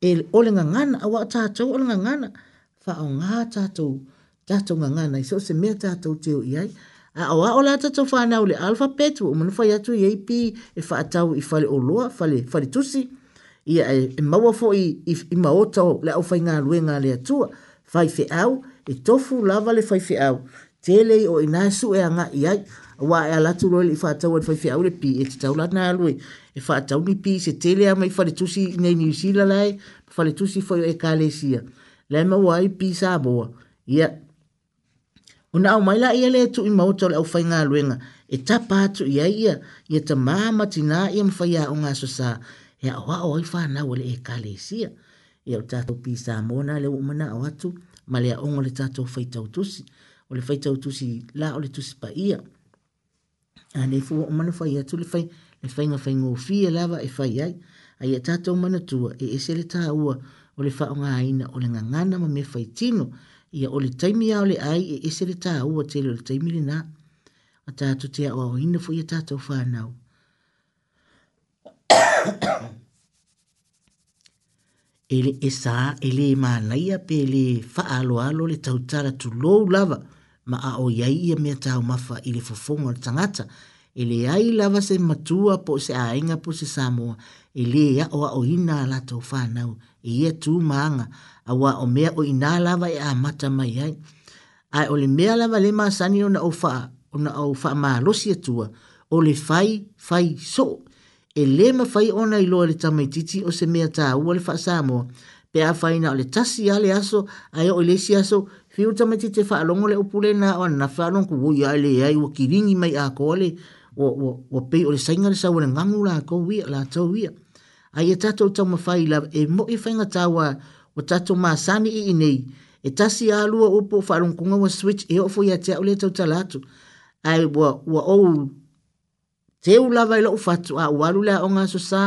e ole ngangana awa tātou ole ngangana. Whao ngā tātou, tātou ngangana i so se mea tātou teo i ai a oa o la tatou fanau le alfabet ua umana fai atu iai pi e faatau i fale oloa fale, fale tusi ia e, e maua foʻi i, i maota le au faigaluega a le atua faifeʻau e tofu lava le faifeʻau telei o inā sue agaʻi ai ua e alatu loa leʻi faatau a le faifeʻau le pi e tatau lana alue e faatau ni pi se tele a mai faletusi inei niusila lae ma faletusi foʻi o e ekalesia le maua ai pi saboa ia yeah. Una au maila ia le tu i mauta o le au fai ngā luenga. E ta pātu ia ia, ia ta māma tina ia mwhaia o ngā sosā. E a oa oi whānau le e kāle sia. Ia o tātou pīsā mōna le umana o atu, ma le a ongo le tātou fai tautusi. O le fai tautusi la o le tusi pa ia. A ne fua o mana fai atu le fai, le fai ngā fai ngofia lava e fai ai. A ia tātou mana tua e ese le tāua o le fai o ngā aina o le ngā ngana ma me fai tino. Ia ia o le taimi a le ai e ese le tā ua te le taimi le nā. A tātou te au au ina fu ia tātou whānau. ele e sā, ele e mānaia pe le whaalo alo le tautara tu lou lava ma a o iai ia mea tāu mafa i le fofonga le tangata. Ele ai lava se matua po se ainga po se Samoa. Ele ia o a o ina la tau whānau. Ele i e tū maanga a wā o mea o inā lava e a mata mai ai. Ai o le mea lava le maa sani o na o faa, o na o faa maa losi atua, e o le fai, fai so, e le ma fai ona i loa le tamaititi o se mea tā ua le faa sāmoa, pe a fai na o le tasi le aso, ai o le si aso, fiu tamaititi te faa longo le upule na o na faa longo kuhui ai le ai wa kiringi mai a kōle, o, o, o pei o le sainga le sa wana ngangu la kou la tau wia ai e tatou tau mawhai la e mo i whainga tawa o tatou māsani i inei, e tasi alua upo wharungkunga wa switch e ofo ia te aule tau talatu, ai wa, wa ou te u lava i lau fatu a walu la o ngā so sā,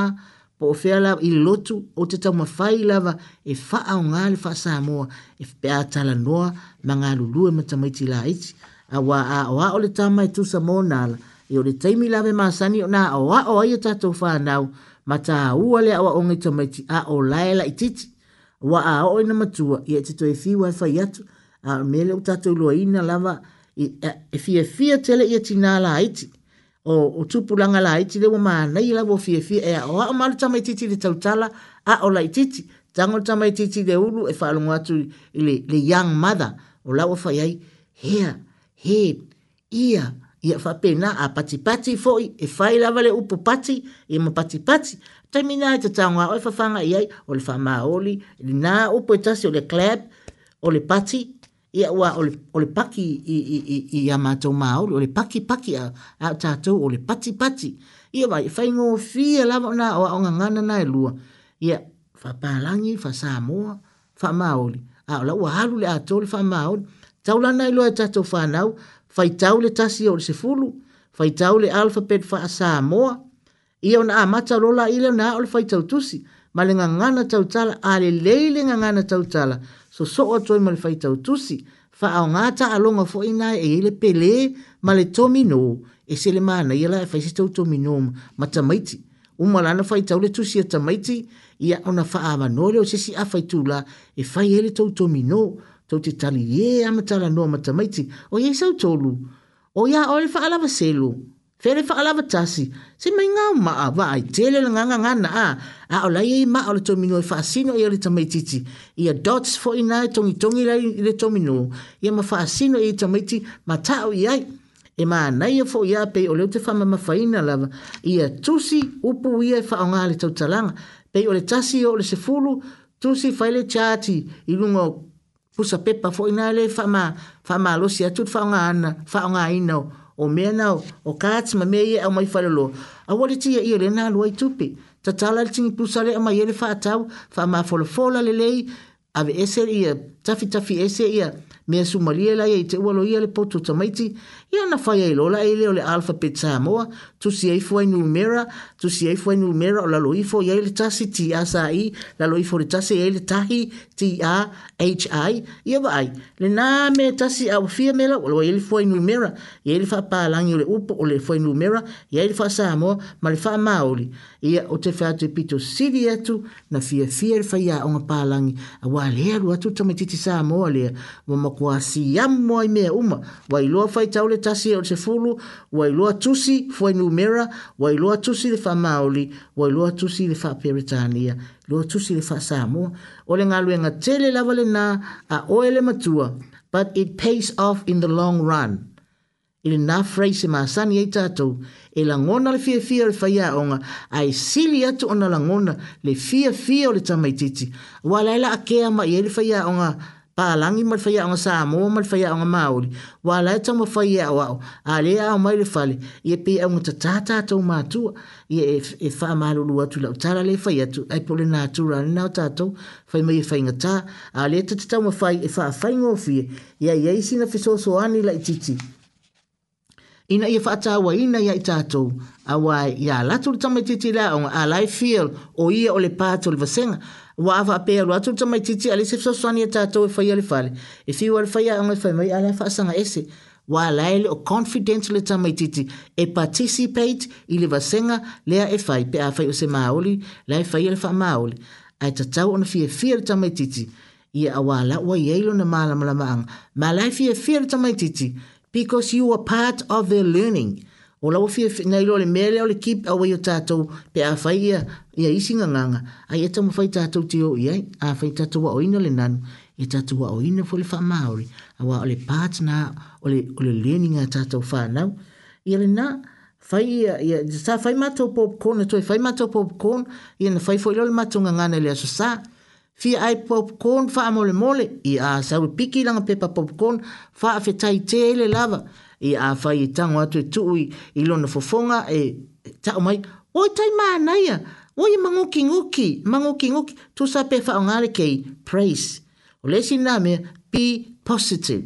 po o fea lava i lotu o te tau mawhai lava e faa o ngā le faa sā moa e pēa tala noa ma ngā lulu e matamaiti la iti, a wā a o a o le tamai tusa mō nāla, e o le teimi lava e māsani o nā a o ai o aia tatou whānau, mata taua le awa aʻoaʻoga i tamaiti a o lae laʻitiiti ua aoo ina matua ia e tetoe fiu ae fai atu a mea leʻu tatou iloaina lava e fiafia tele ia e la laiti o, o tupulaga laiti le ua manai lava o fiafia e aʻoaʻo ma le tamaitiiti le tautala a o laʻitiiti tago le tamaitiiti le ulu e faalogo atu i le, young mother o lau fai e ai hea he ia hea, ia fa pena a pati pati foi e fai lava le upo pati e ma pati pati termina e tatanga o e fafanga ia o le fa maoli le na upo e tasi o le club o le pati ia ua o le, paki i, i, i, i a matou maoli o le paki paki a, a tatou o le pati pati ia vai fa fai fi e lava na o anga onga ngana na e lua ia fa palangi fa samoa fa maoli a la ua halu le atou le fa maoli Taulana ilo e, e tatou whanau, fai tau le tasi o le sefulu, fai tau le alfabet fa asa moa, ia na amata lola ile na o le fai tau tusi, ma le ngangana tau tala, a le leile ngangana tau tala, so so o toi ma le fai tau tusi, fa au ngata alonga fo ina e ile pele, ma le tomino, e se le mana, ia la e fai se tau tomino, ma tamaiti, umalana fai tau le tusi a tamaiti, ia ona fa amanole o sisi a fai tula, e fai ele tau tomino, tau te tali ye amatala noa matamaiti o ye sau tolu o ya ole fa alava selu fere fa alava tasi se mai nga ma va ai tele nga nga nga na a a ola ye ma ole to mino fa sino ye le e tamaiti ia dots for ina e tongi tongi la le to mino ia ma fa sino ye tamaiti ma ta e o ye e ma na ye fo ya pe ole te fa ma ma fa ina lava ia tusi upu ye fa nga le tau talanga pe ole tasi ole se fulu tusi faile chati ilungo pusa pepa fo ina le fa ma fa ma lo sia tut fa nga ana fa nga ina o me na o kats ma me ye o mai fa lo a wali ti ye le na lo ai tupi ta tala le tingi pusa le ma ye le fa tau fa ma fo lo fo la le le a ve ese ye ta fi ta fi ese ye me su ma le ye te wo lo ye le potu ta mai ia na faia i lola ai lea o le alpha pe samoa tusi ai fuai numera tusi ai fuai numera o lalo ifo iai le tasi tia saʻi lalo ifo le tasi iai le tahi tia hi ia vaai lenā me tasi auafia me lau alo ai le fuai numera iai le faapalagi o le upa o le fuai numera iai le faasamoa ma le faamaoli ia o te fea te pito sili atu na fia fia le faia onga pālangi a wā lea lu atu tamaititi sā moa lea wa makuasi yamu mea uma wa iloa fai tau le tasi o te fulu, wai loa tusi fwai numera, wai loa tusi le whamaoli, wai loa tusi le whaperitania, loa tusi le whasamoa. O le ngā tele lava le nā a oele matua, but it pays off in the long run. I le nā freise māsani ei tātou, e langona le fia fia le whaiaonga, a e sili atu ona langona le fia fia o le tamaititi. Walaila a kea ma i e le whaiaonga, pa palangi mal faya ang sa mo mal faya ang mauli wala ta mo faya wa ale a mai le fale ye pe ang ta ta ta to ma tu ye e fa e mal lu wa tu la ta le faya tu ai pole e e na tu ra na ta to fa mai fa inga ta ale ta ta mo fa e fa fa ngo fi ye ye si na fi so ani la titi ina ye fa ta wa ina ye ta to a ya la tu ta mai titi la ang ale feel o ye o le pa to le vasenga ua avaapea atu le tamaitiiti a lese fesoasoani e tatou e faia le fale e fiua le faiaaga e faimai a le faasaga ese ua alae le o confidence le tamaitiiti e participate i le vasega lea e fai pe a fai o se maoli la e faia le faamaoli ae tatau ona fiafia le tamaitiiti ia auā laʻua i ai lona malamalamaaga ma lae fiafia le tamaitiiti because you are part of the learning o lawa fia na ilo le mele o le kip au wai o tātou pe a fai ia, ia isi nga nganga. Ai e tamu fai tātou te o iai, a fai tātou wa oina le nanu, e tātou wa ina fo le wha maori, a wa o le pātna, o le, o le leni ngā tātou whānau. Ia le nā, fai ia, ia sa fai mātou popcorn, e toi fai mātou popcorn, ia na fai fo ilo le mātou nganga le aso sa, Fia ai popcorn, wha amole mole, ia sa piki langa pepa popcorn, wha a fetai te ele lava i a whai i tango atu i e tuu i lona fofonga e tau mai, o i tai mānaia, o i mangoki ngoki, mangoki ngoki, tu sa pe whao ngare kei, praise. O lesi nā mea, be positive.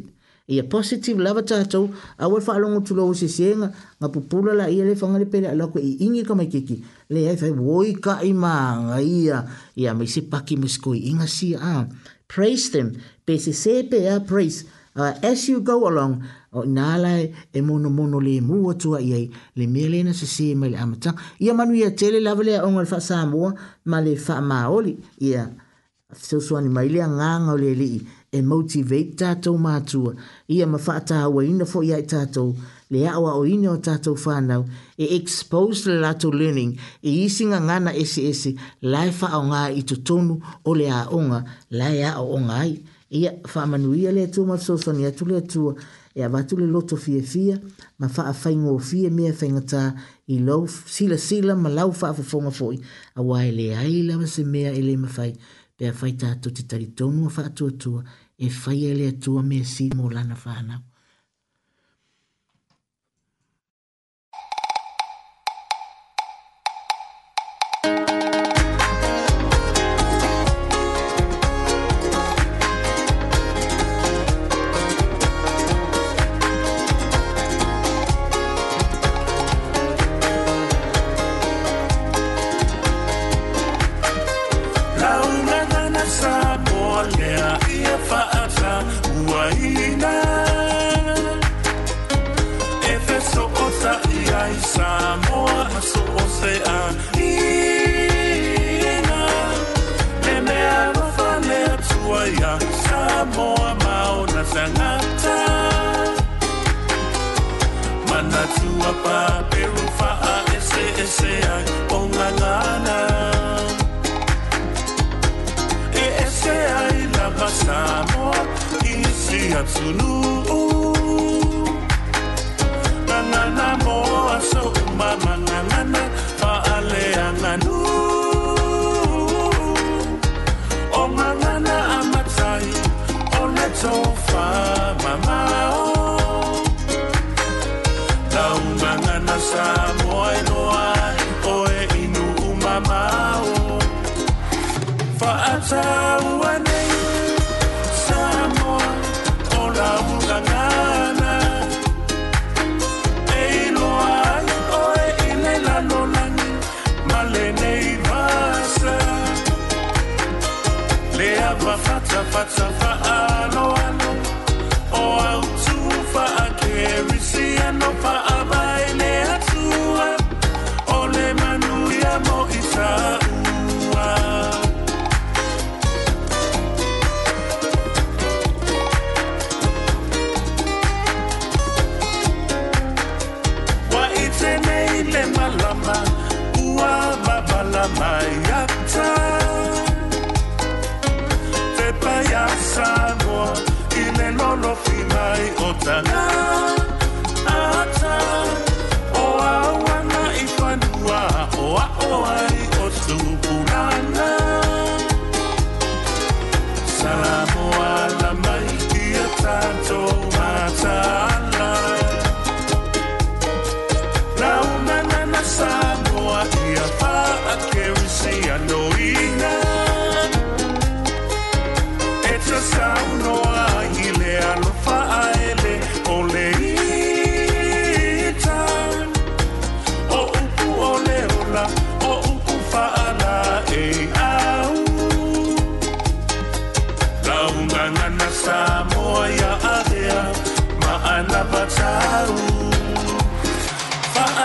I a positive lava tatou, a wai wha alongo tu lau sisienga, ngā pupula la ia le whangare pere alako i ingi ka mai kiki. Le ai fai, oi ka i mā ngā ia, i a mai se paki mesko i inga si a. Ah, praise them, pe se se pe a ah, praise uh, as you go along o na lai e mono mono le mu o tua i ai le mele na se se mai amata ia manu ia tele lava le onga le fa samoa ma le fa maoli ia se suani mai le nganga o le li e motivate tato matua ia ma fa ta wa ina fo ia tato le awa o ina o tato fa e expose le lato learning e isinga ngana ese ese lai fa o nga i tutonu o le a onga lai a o onga ai ia fa manuia le atua ma le soasoni atu le atua e avatu le loto fiafia ma faafaigofie mea faigatā i lou silasila ma lau faafofoga foʻi auā e leai lava se mea i e le mafai pea fai tatou te talitonu a faatuatua e faia i e le me si mo lana faanau absoluto.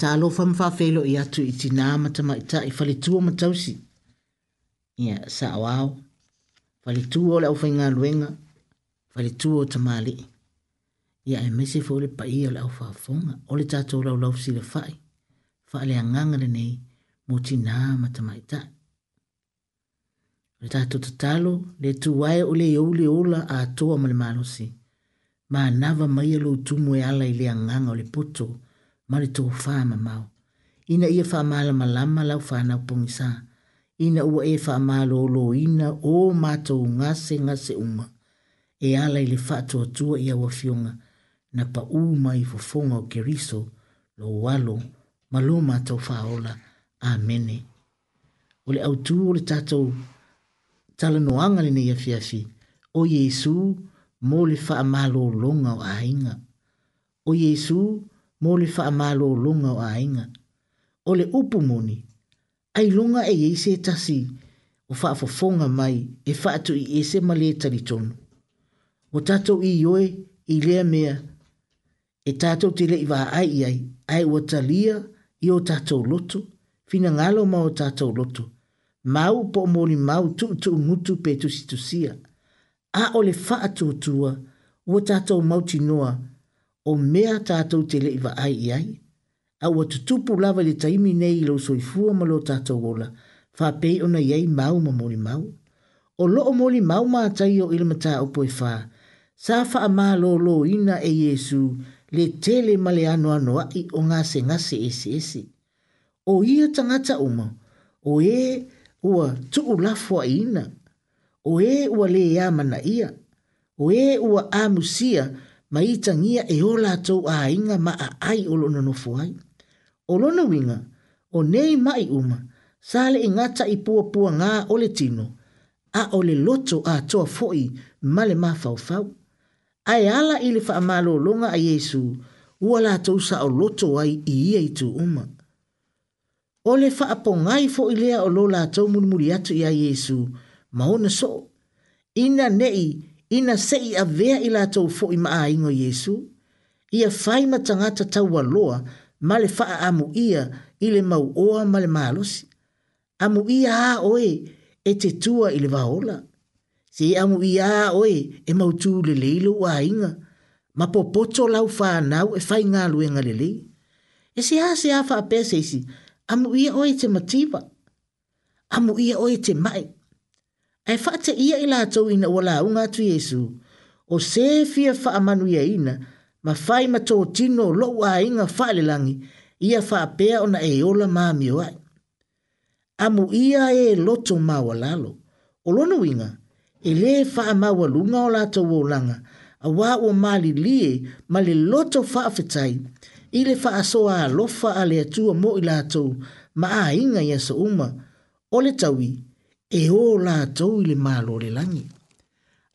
ta lo fam fa felo ia tu itina mata mai ta i fali tu ma tau si ia sa wao fali tu o la ofa ngal wenga fali tu o ta mali ia e mesi fo le pai o la ofa fonga o le ta tu lo lo si le fai fa le anganga le nei mo tina mata mai ta le ta tu talo le tu wae o le yau le ola a toa ma le malosi ma nava mai lo tu mo e ala ile anganga o le poto o le poto ma le tofā mamao ina ia faamālamalama lau fanaupogisā ina ua e faamālōlōina o matou gasegase uma e ala i le faatuatua i auafioga na paū mai fofoga o keriso lo alo ma lo matou faaola amene o le autū o le tatou talanoaga lenei afiafi o iesu mo le faamālōloga o aiga o iesu mō fa whaamālo lunga o ainga. O le upu moni, ai lunga e eise tasi o whaafofonga mai e whaatu i eise ma le taritonu. O tato i oe i lea mea e tato te le i wā ai ai, ai o talia i o tato loto, fina ngalo ma o tato loto. Mau po moni mau tu tu ngutu pe tu situsia. A o le whaatu tua o tato mauti noa, o mea tātou te le iwa ai i ai. Au a tutupu lava le taimi nei lo soi fua ma lo tātou ola, wha pei ona iei mau ma mori mau. O loo mori mau mā tai o ilma tā upo e wha, sā wha a mā lo lo ina e Jesu le tele ma le anu anu ai o ngase ngase esi esi. O ia tangata uma, o e ua tuu lafua ina, o e ua le amana ia, o e ua amusia ia, ma i tangia e o lātou a inga ma a ai o lona nofu ai. O lona winga, o nei mai uma, sale i ngata i pua pua ngā ole tino, a ole loto a toa foi male ma fau fau. Ai ala i le wha longa a Yesu, ua lātou sa o loto ai i ia i tu uma. O le wha apongai fo i lea o lo lātou munmuri atu i a Yesu, ma ona so, ina nei ina se i avea i la tau fo i maa ingo Yesu, ia fai matangata tau waloa ma le faa amu ia i le mau oa ma le malosi. Amu ia a oe e te tua i le vaola. Se amu ia a oe e mau tū le leilo wa inga, ma popoto lau faa nau e fai ngā luenga le lei. E se a se a faa pese isi, amu ia oe te mativa. Amu ia oe te mai e whaata ia ila lātou ina wala unga atu Yesu, o se fia wha manu ia ina, ma whai ma tō tino lo ua inga whaile langi, ia wha pea ona e ola māmi ai. Amu ia e loto wala lo o lono inga, e le wha māua lunga o lātou o langa, a wā o māli lie, ma le loto wha fetai, i le wha asoa a lofa a le atua mo ila lātou, ma a inga ia sa uma, Ole le tawi, e o la tau i le malo le langi.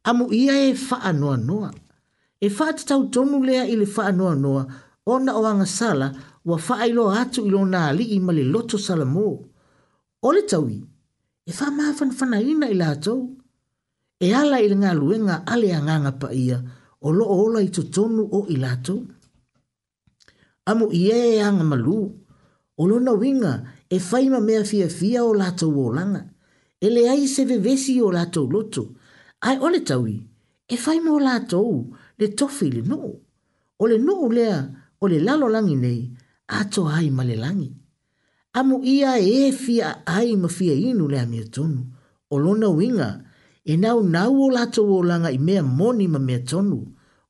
Amu ia e faa noa noa. E faa te tau tonu lea i le faa noa noa, ona o anga sala, wa faa ilo atu ilo na ali i male loto sala mo O le tau e i, e faa maafan fana ina i la tau. E ala i le ngā luenga ale a nganga pa ia, o lo ola i to tonu o i la Amu ia e anga malu, o lo na winga, e faima mea fia fia o la tau o langa ele ai se vevesi o lato loto. Ai ole taui, e fai mo lato le tofi le no. O le no lea, o le lalo langi nei, ato ai ma langi. Amu ia e fia ai ma fia inu lea mea tonu. O lona winga, e nau nau o lato o langa i mea moni ma mea tonu.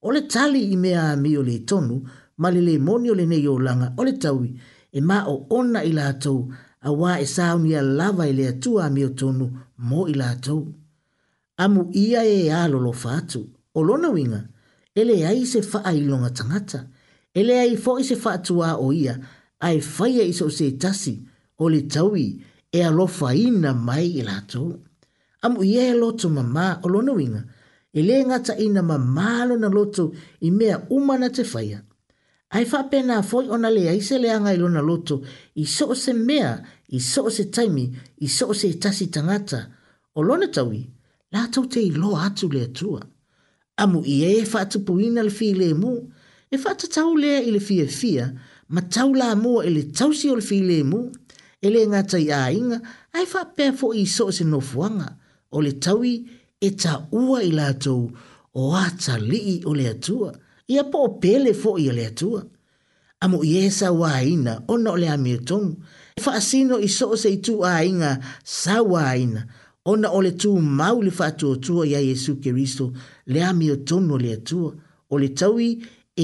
Ole tali i mea a o le tonu, ma le le moni o le nei o langa. ole le taui, e ma o ona i lato, a wā e saunia lava i lea tua mi o tonu mō i lātou. Amu ia e a lolo fātu, o lona winga, ele ai se faa e i longa tangata, ele ai fo i se faa tua o ia, ai faya i se tasi, o le taui e alofa ina mai i lātou. Amu ia e loto mamā o lona winga, ele ngata ina mamālo na loto i mea umana te faya ai fa pena foi ona le ai se le anga ilona loto i so se mea i so se taimi i so se tasi tangata o lona tawi la tau te lo atu le tua amu i e fa tu puina le file mu e fa tu tau le ile fie fie ma tau la mo ile e tau si ol file mu ele nga tai a inga ai fa pe fo i so se no fuanga o le tawi e ta ua ila tau o ata li ole atua ia po pele fo ia le atua. Amo ia sa waina, ona o le amiatong. Fa asino i so se tu ainga sa waina, ona o le tu mau le fa atua ia Yesu Keristo, le amiatong no le atua, o le taui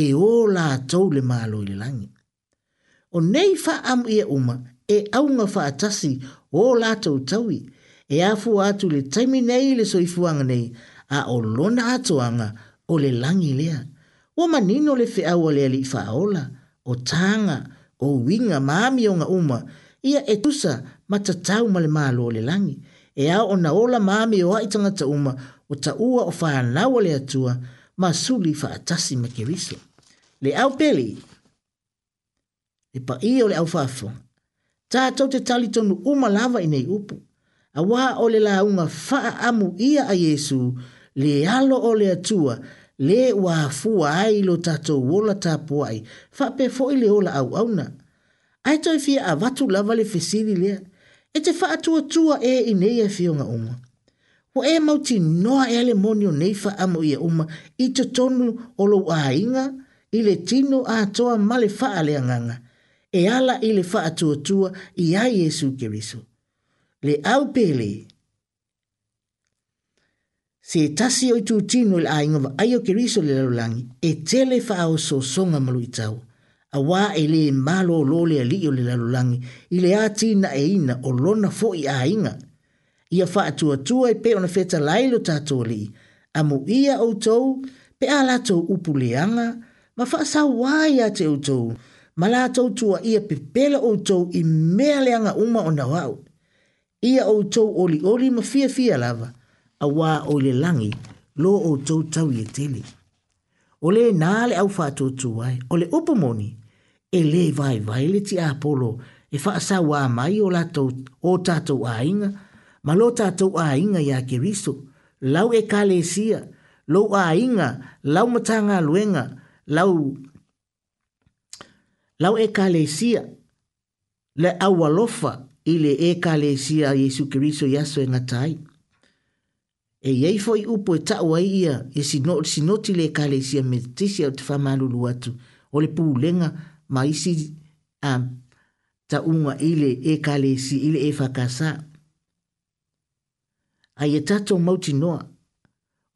e o la tau le malo i le langi. O nei fa am ia uma, e aunga fa tasi o la tau taui, e afu atu le taimi nei le soifuanga nei, a olona lona atuanga o le langi lea o manino le fe au le ali faola o tanga o winga mami o nga uma ia e tusa matatau ma le malo o le langi e a o na ola mami o ai tanga ta uma o ta ua o fa na o le atua ma suli fa atasi ma ke le au peli le pa i o le au fafo ta tau te tali tonu uma lava i nei upu a wā o le la unga fa amu ia a Yesu le alo o le atua le wa fu ai lo tatou ola tapua ai faapefoʻi le ola auauna ae toe fia avatu lava le fesili lea e te faatuatua e i nei e fioga uma ua e mautinoa ea le moni o nei faamo ia e uma i totonu o lou āiga i le tino atoa ma le anga e ala i le faatuatua i ā iesu keriso le au pele se tasi o i tūtino i ai ngava ai o keriso le larulangi, e tele wha au so songa malu i tau. A wā e le e malo o lole a li o le larulangi, i le ātina e ina o lona fo i ai nga. Ia wha atua tua i e pe ona feta lailo tātua li, a mu ia o tau, pe a lato upu leanga, ma wha sa wā i a o tau, ma lātou tua ia pe pela o tau i mea leanga uma o na wau. Ia o tau oli oli ma fia fia lava, a wā o le langi lo o tau tau i e tele. O le nā le au whātotu wai, o le upamoni, e le vai vai le ti apolo, e whaasa wā mai o la tau, o tātou a inga, ma lo tātou a inga i a keriso, lau e kale sia, lo a inga, lau matanga luenga, lau, lau e kale sia, le awalofa, ile e kale sia Yesu Keriso yaso e ngatai e iei foi upu e taʻu ai ia e sinoti le kalesia metisia o te faamalulu atu o le pulega ma isi tauga i le ekalesi i le e fakasā e ai e tatou mautinoa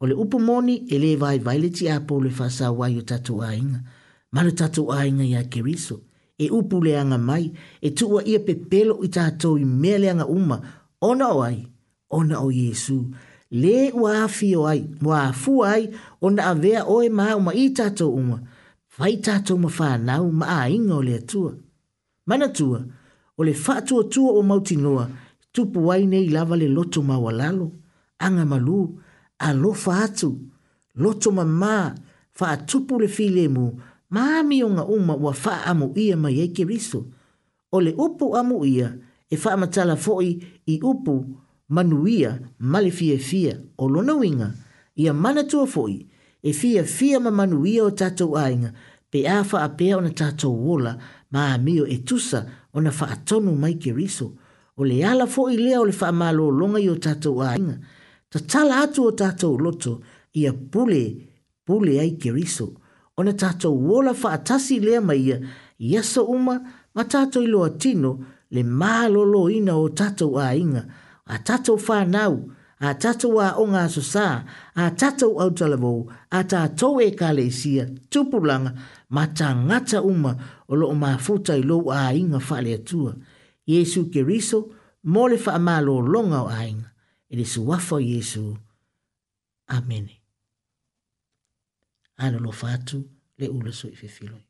o le upu moni e lē vaevae le tiā po le faasauai o tatou aiga ma le tatou aiga iā keriso e upu leaga mai e tuua ia pepelo i tatou i mea leaga uma ona o ai ona o iesu le ua afio ai, ua afua ai, o na avea oe maa uma i tato uma, fai tato uma whanau maa inga o le atua. Mana tua, o le whatua tua o mauti mautinoa, tupu wai nei lava le loto maua lalo, anga malu, a lo whaatu, loto ma maa, wha tupu le file mu, maa mionga uma ua wha amu ia mai eike riso, o le upu amu ia, e wha matala foi i upu, manuia male fia fia o lona winga ia mana tua foi e fia fia ma manuia o tatou ainga pe afa a pea ona tatou wola ma amio e tusa ona fa atonu mai ke riso o le ala foi lea o le fa malo longa i o tatou ainga ta tala atu o tatou loto ia pule pule ai ke riso ona tatou wola fa atasi lea mai ia yaso uma ma tatou i loa tino le malo lo ina o tatou ainga ainga a tatou whānau, a tatou a o ngā sosā, a tatou au talavou, a tatou e kāle isia, tupulanga, ma tā ngata uma o loo mā futa i loo a inga whale atua. Yesu ke riso, mole wha amā lo longa o a inga. Ele su wafo Yesu. Amene. Ano lo fatu, le ula so i fefiloi.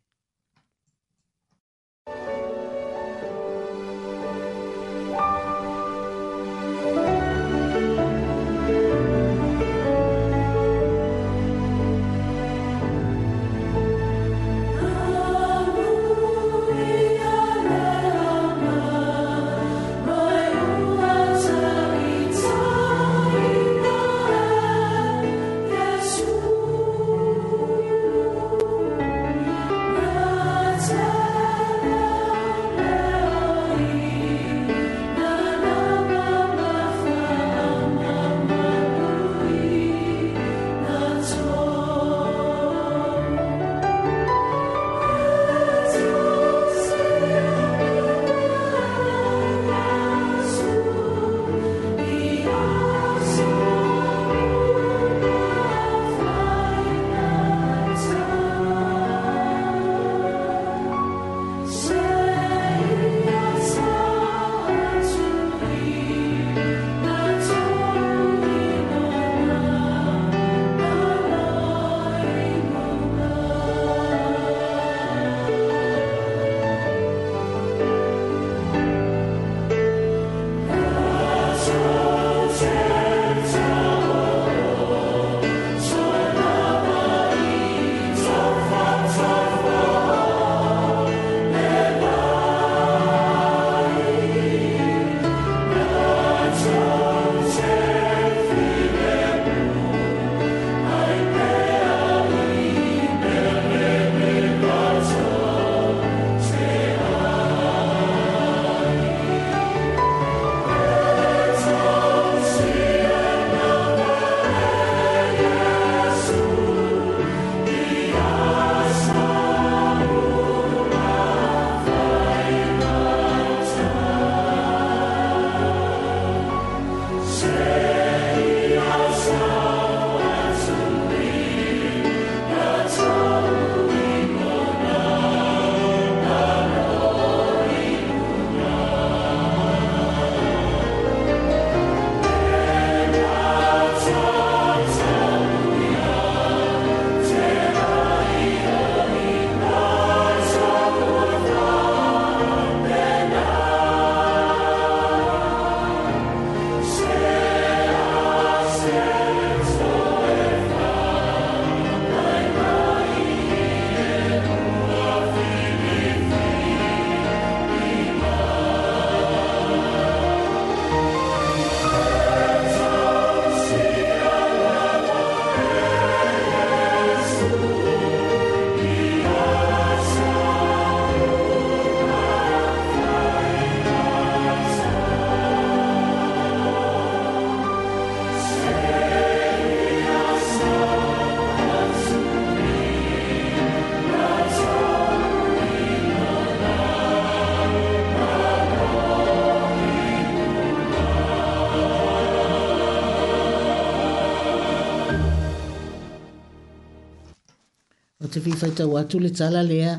fifaitau atu le tala lea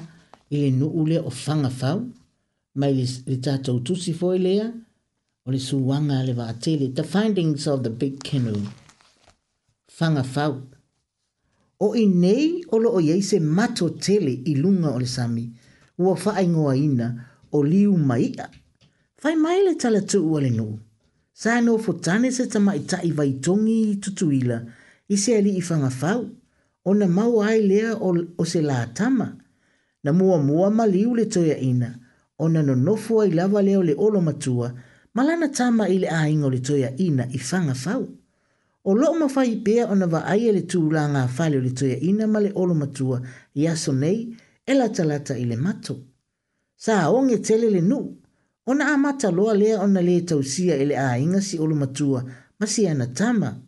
i le nuu lea o fagafau mai le tatou tusi foi lea o le suaga a le vaatele the findings of the big canoe fagafau o i nei o loo iai se matotele i luga o le sami ua ina o liu ma ia fai mai le talatuu a le nuu sa no fotane se tamaʻitaʻi vaitogi i tutuila i se alii fagafau ona mau ai lea o, o se la tama. Na mua mua maliu le toia ina, ona no nofu ai lava leo le olo matua, malana tama ile a ingo le toia ina i fanga fau. O lo mawhai pia ona va aia e le tū la ngā fale o le toia ina ma le olo matua i aso nei, e la talata ile le mato. Sa aonge tele le nu, ona a mata loa lea ona le tausia ele a inga si olo matua, ma ana tama.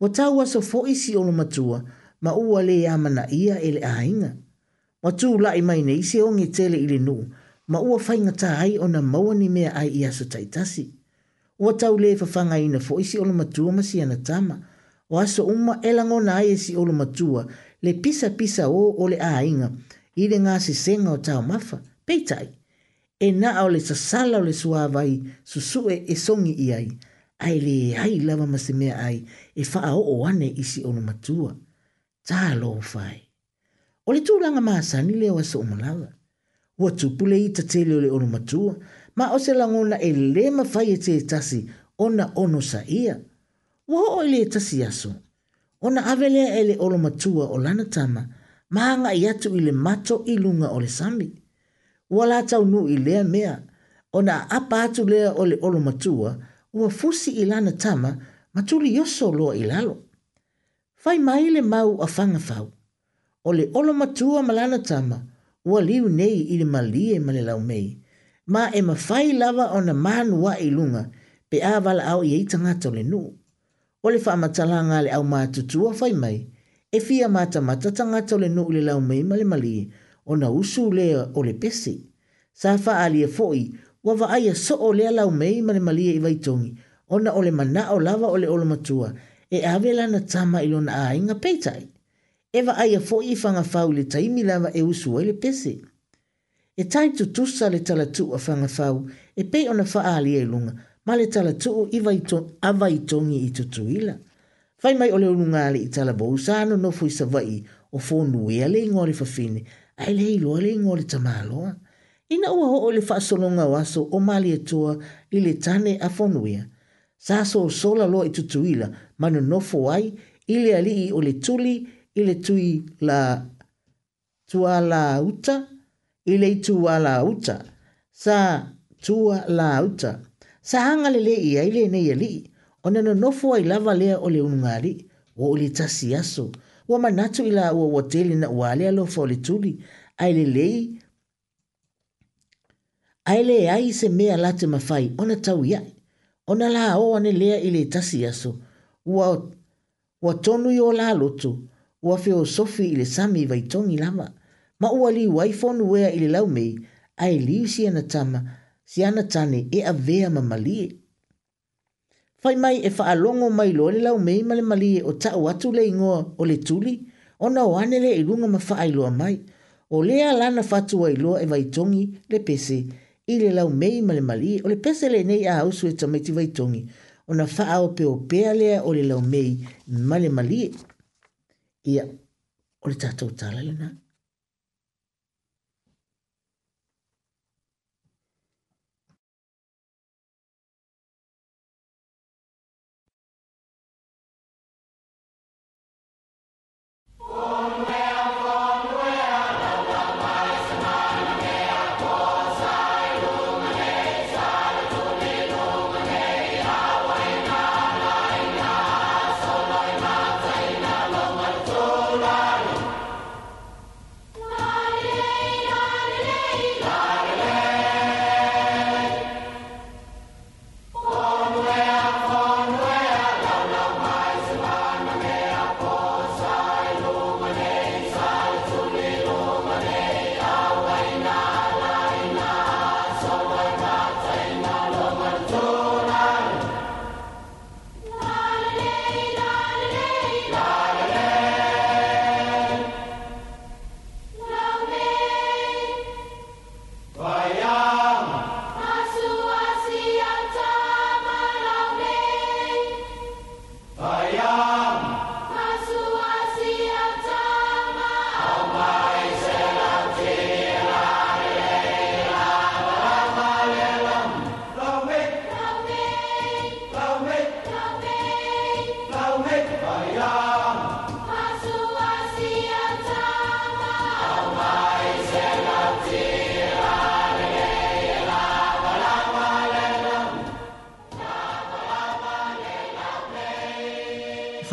Wa tau aso fo si olo matua, ma ua le amana ia e le ainga. Ma tū lai mai nei se o nge tele i le nu, ma ua whainga tā ai o na maua ni mea ai ia aso taitasi. Ua tau le fafanga ina fo isi olo matua ma si ana tama, o aso uma elango na ai e si olo matua le pisa pisa o o le ainga i le ngā si senga o tau mafa, peitai. E na o le sala o le suawai susue e songi i ai, ai le hai lava ma se mea ai e faa o o ane isi olo matua. matua. Tā lo fai. O le tūranga mā sani le wa sa Wa tupule i ta tele o le ono matua. Ma o se langona e le ma fai e te tasi ona ono sa ia. Wa o e le e tasi aso. Ona avelea e le ono matua o lana tama. Ma hanga i atu i le mato i lunga o le sami. Wa la tau nu i lea mea. Ona apa atu lea o le ono matua. Wa fusi i lana tama matuli yoso loa i lalo fai mai le mau a fanga fau. O le olo matua malana tama, ua liu nei i le malie ma le lau mei. Ma e ma fai lava o na manu wa lunga, pe a wala au i eitanga to le nuu. O le wha matala ngā le au mātutua fai mai, e fia mata matatanga to le nuu le lau mei ma le malie, o na usu le o le pesi. Sa wha alie foi, ua wa aia so o lea lau mei ma le malie i vaitongi, o na o le mana o lava o le olo matua, e ave lana tama i lona ainga peitai. E wa aia fo i fanga fau le taimi lava e usua le pese. E tai tu tusa le talatu a whanga fau e pei ona wha e lunga ma le talatu i vaiton, a vaitongi i tutuila. Fai mai ole ununga le i talabo usano no fui sa vai o fo e nuea le ingo le fafine a le ilo le ingo le tamaloa. Ina ua ho o le wha solonga waso o mali e tua i tane a fo nuea sa so sola lo i tutuila ma no nofo ai i le alii o le tuli i le tui la tua la uta i le tua la uta sa tua la uta sa hanga le le ia i le nei alii o na no nofo ai lava lea o le unungari o o le tasi aso ua manatu i la ua ua tele na ua ale alofa o le tuli ae lelei ae leai se mea late mafai ona tau iai Ona la o ane lea i le tasi aso. Ua, ua tonu yo la loto. Ua feo sofi i le sami vai tongi lama. Ma ua li waifonu wea i le lau mei. Ai liu si ana tama. Si ana e a vea ma malie. Fai mai e faa longo mai lo le lau mei ma le malie o ta watu le ingoa o le tuli. Ona o ane le ilunga ma faa ilua mai. O lea lana fatu wa ilua e vai tongi le pese. Le pese i le lau mei male mali o le pese le nei a hausu e tamaiti vai tongi o na faa o peo pea lea o le lau mei male mali ia o le tatou tala le nai. Oh, man.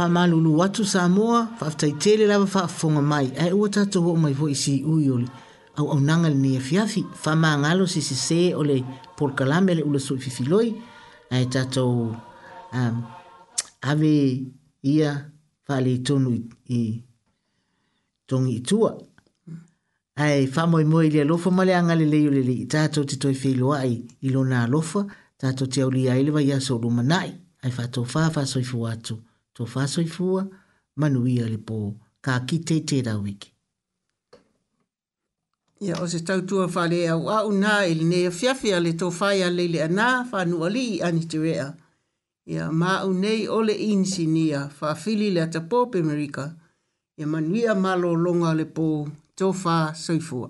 malulu watu Samoa, moa faftai tele lava faafonga mai ae ua tatou ho'o mai foʻi siʻui o le auaunaga lenei afiafi e faamagalo sesesē o le polokalame le ula suʻififiloi ae tatou um, ave ia faaleitonu i togi itua ae moi moi le alofa ma le agalelei o lelei tatou te toe feiloaʻi i lona alofa tatou te aulia ai le vaiaso o lumanaʻi ae faatofā faasoifua to i fua manuia le po ka kite te rawiki. Ia o se tau tua whale au au nā e li nea fiafia le tō whai a leile anā whanua li ani te rea. Ia mā au nei ole le insi nia whawhili le ata pōpe merika. Ia manuia malo longa le pō tō whā soifua.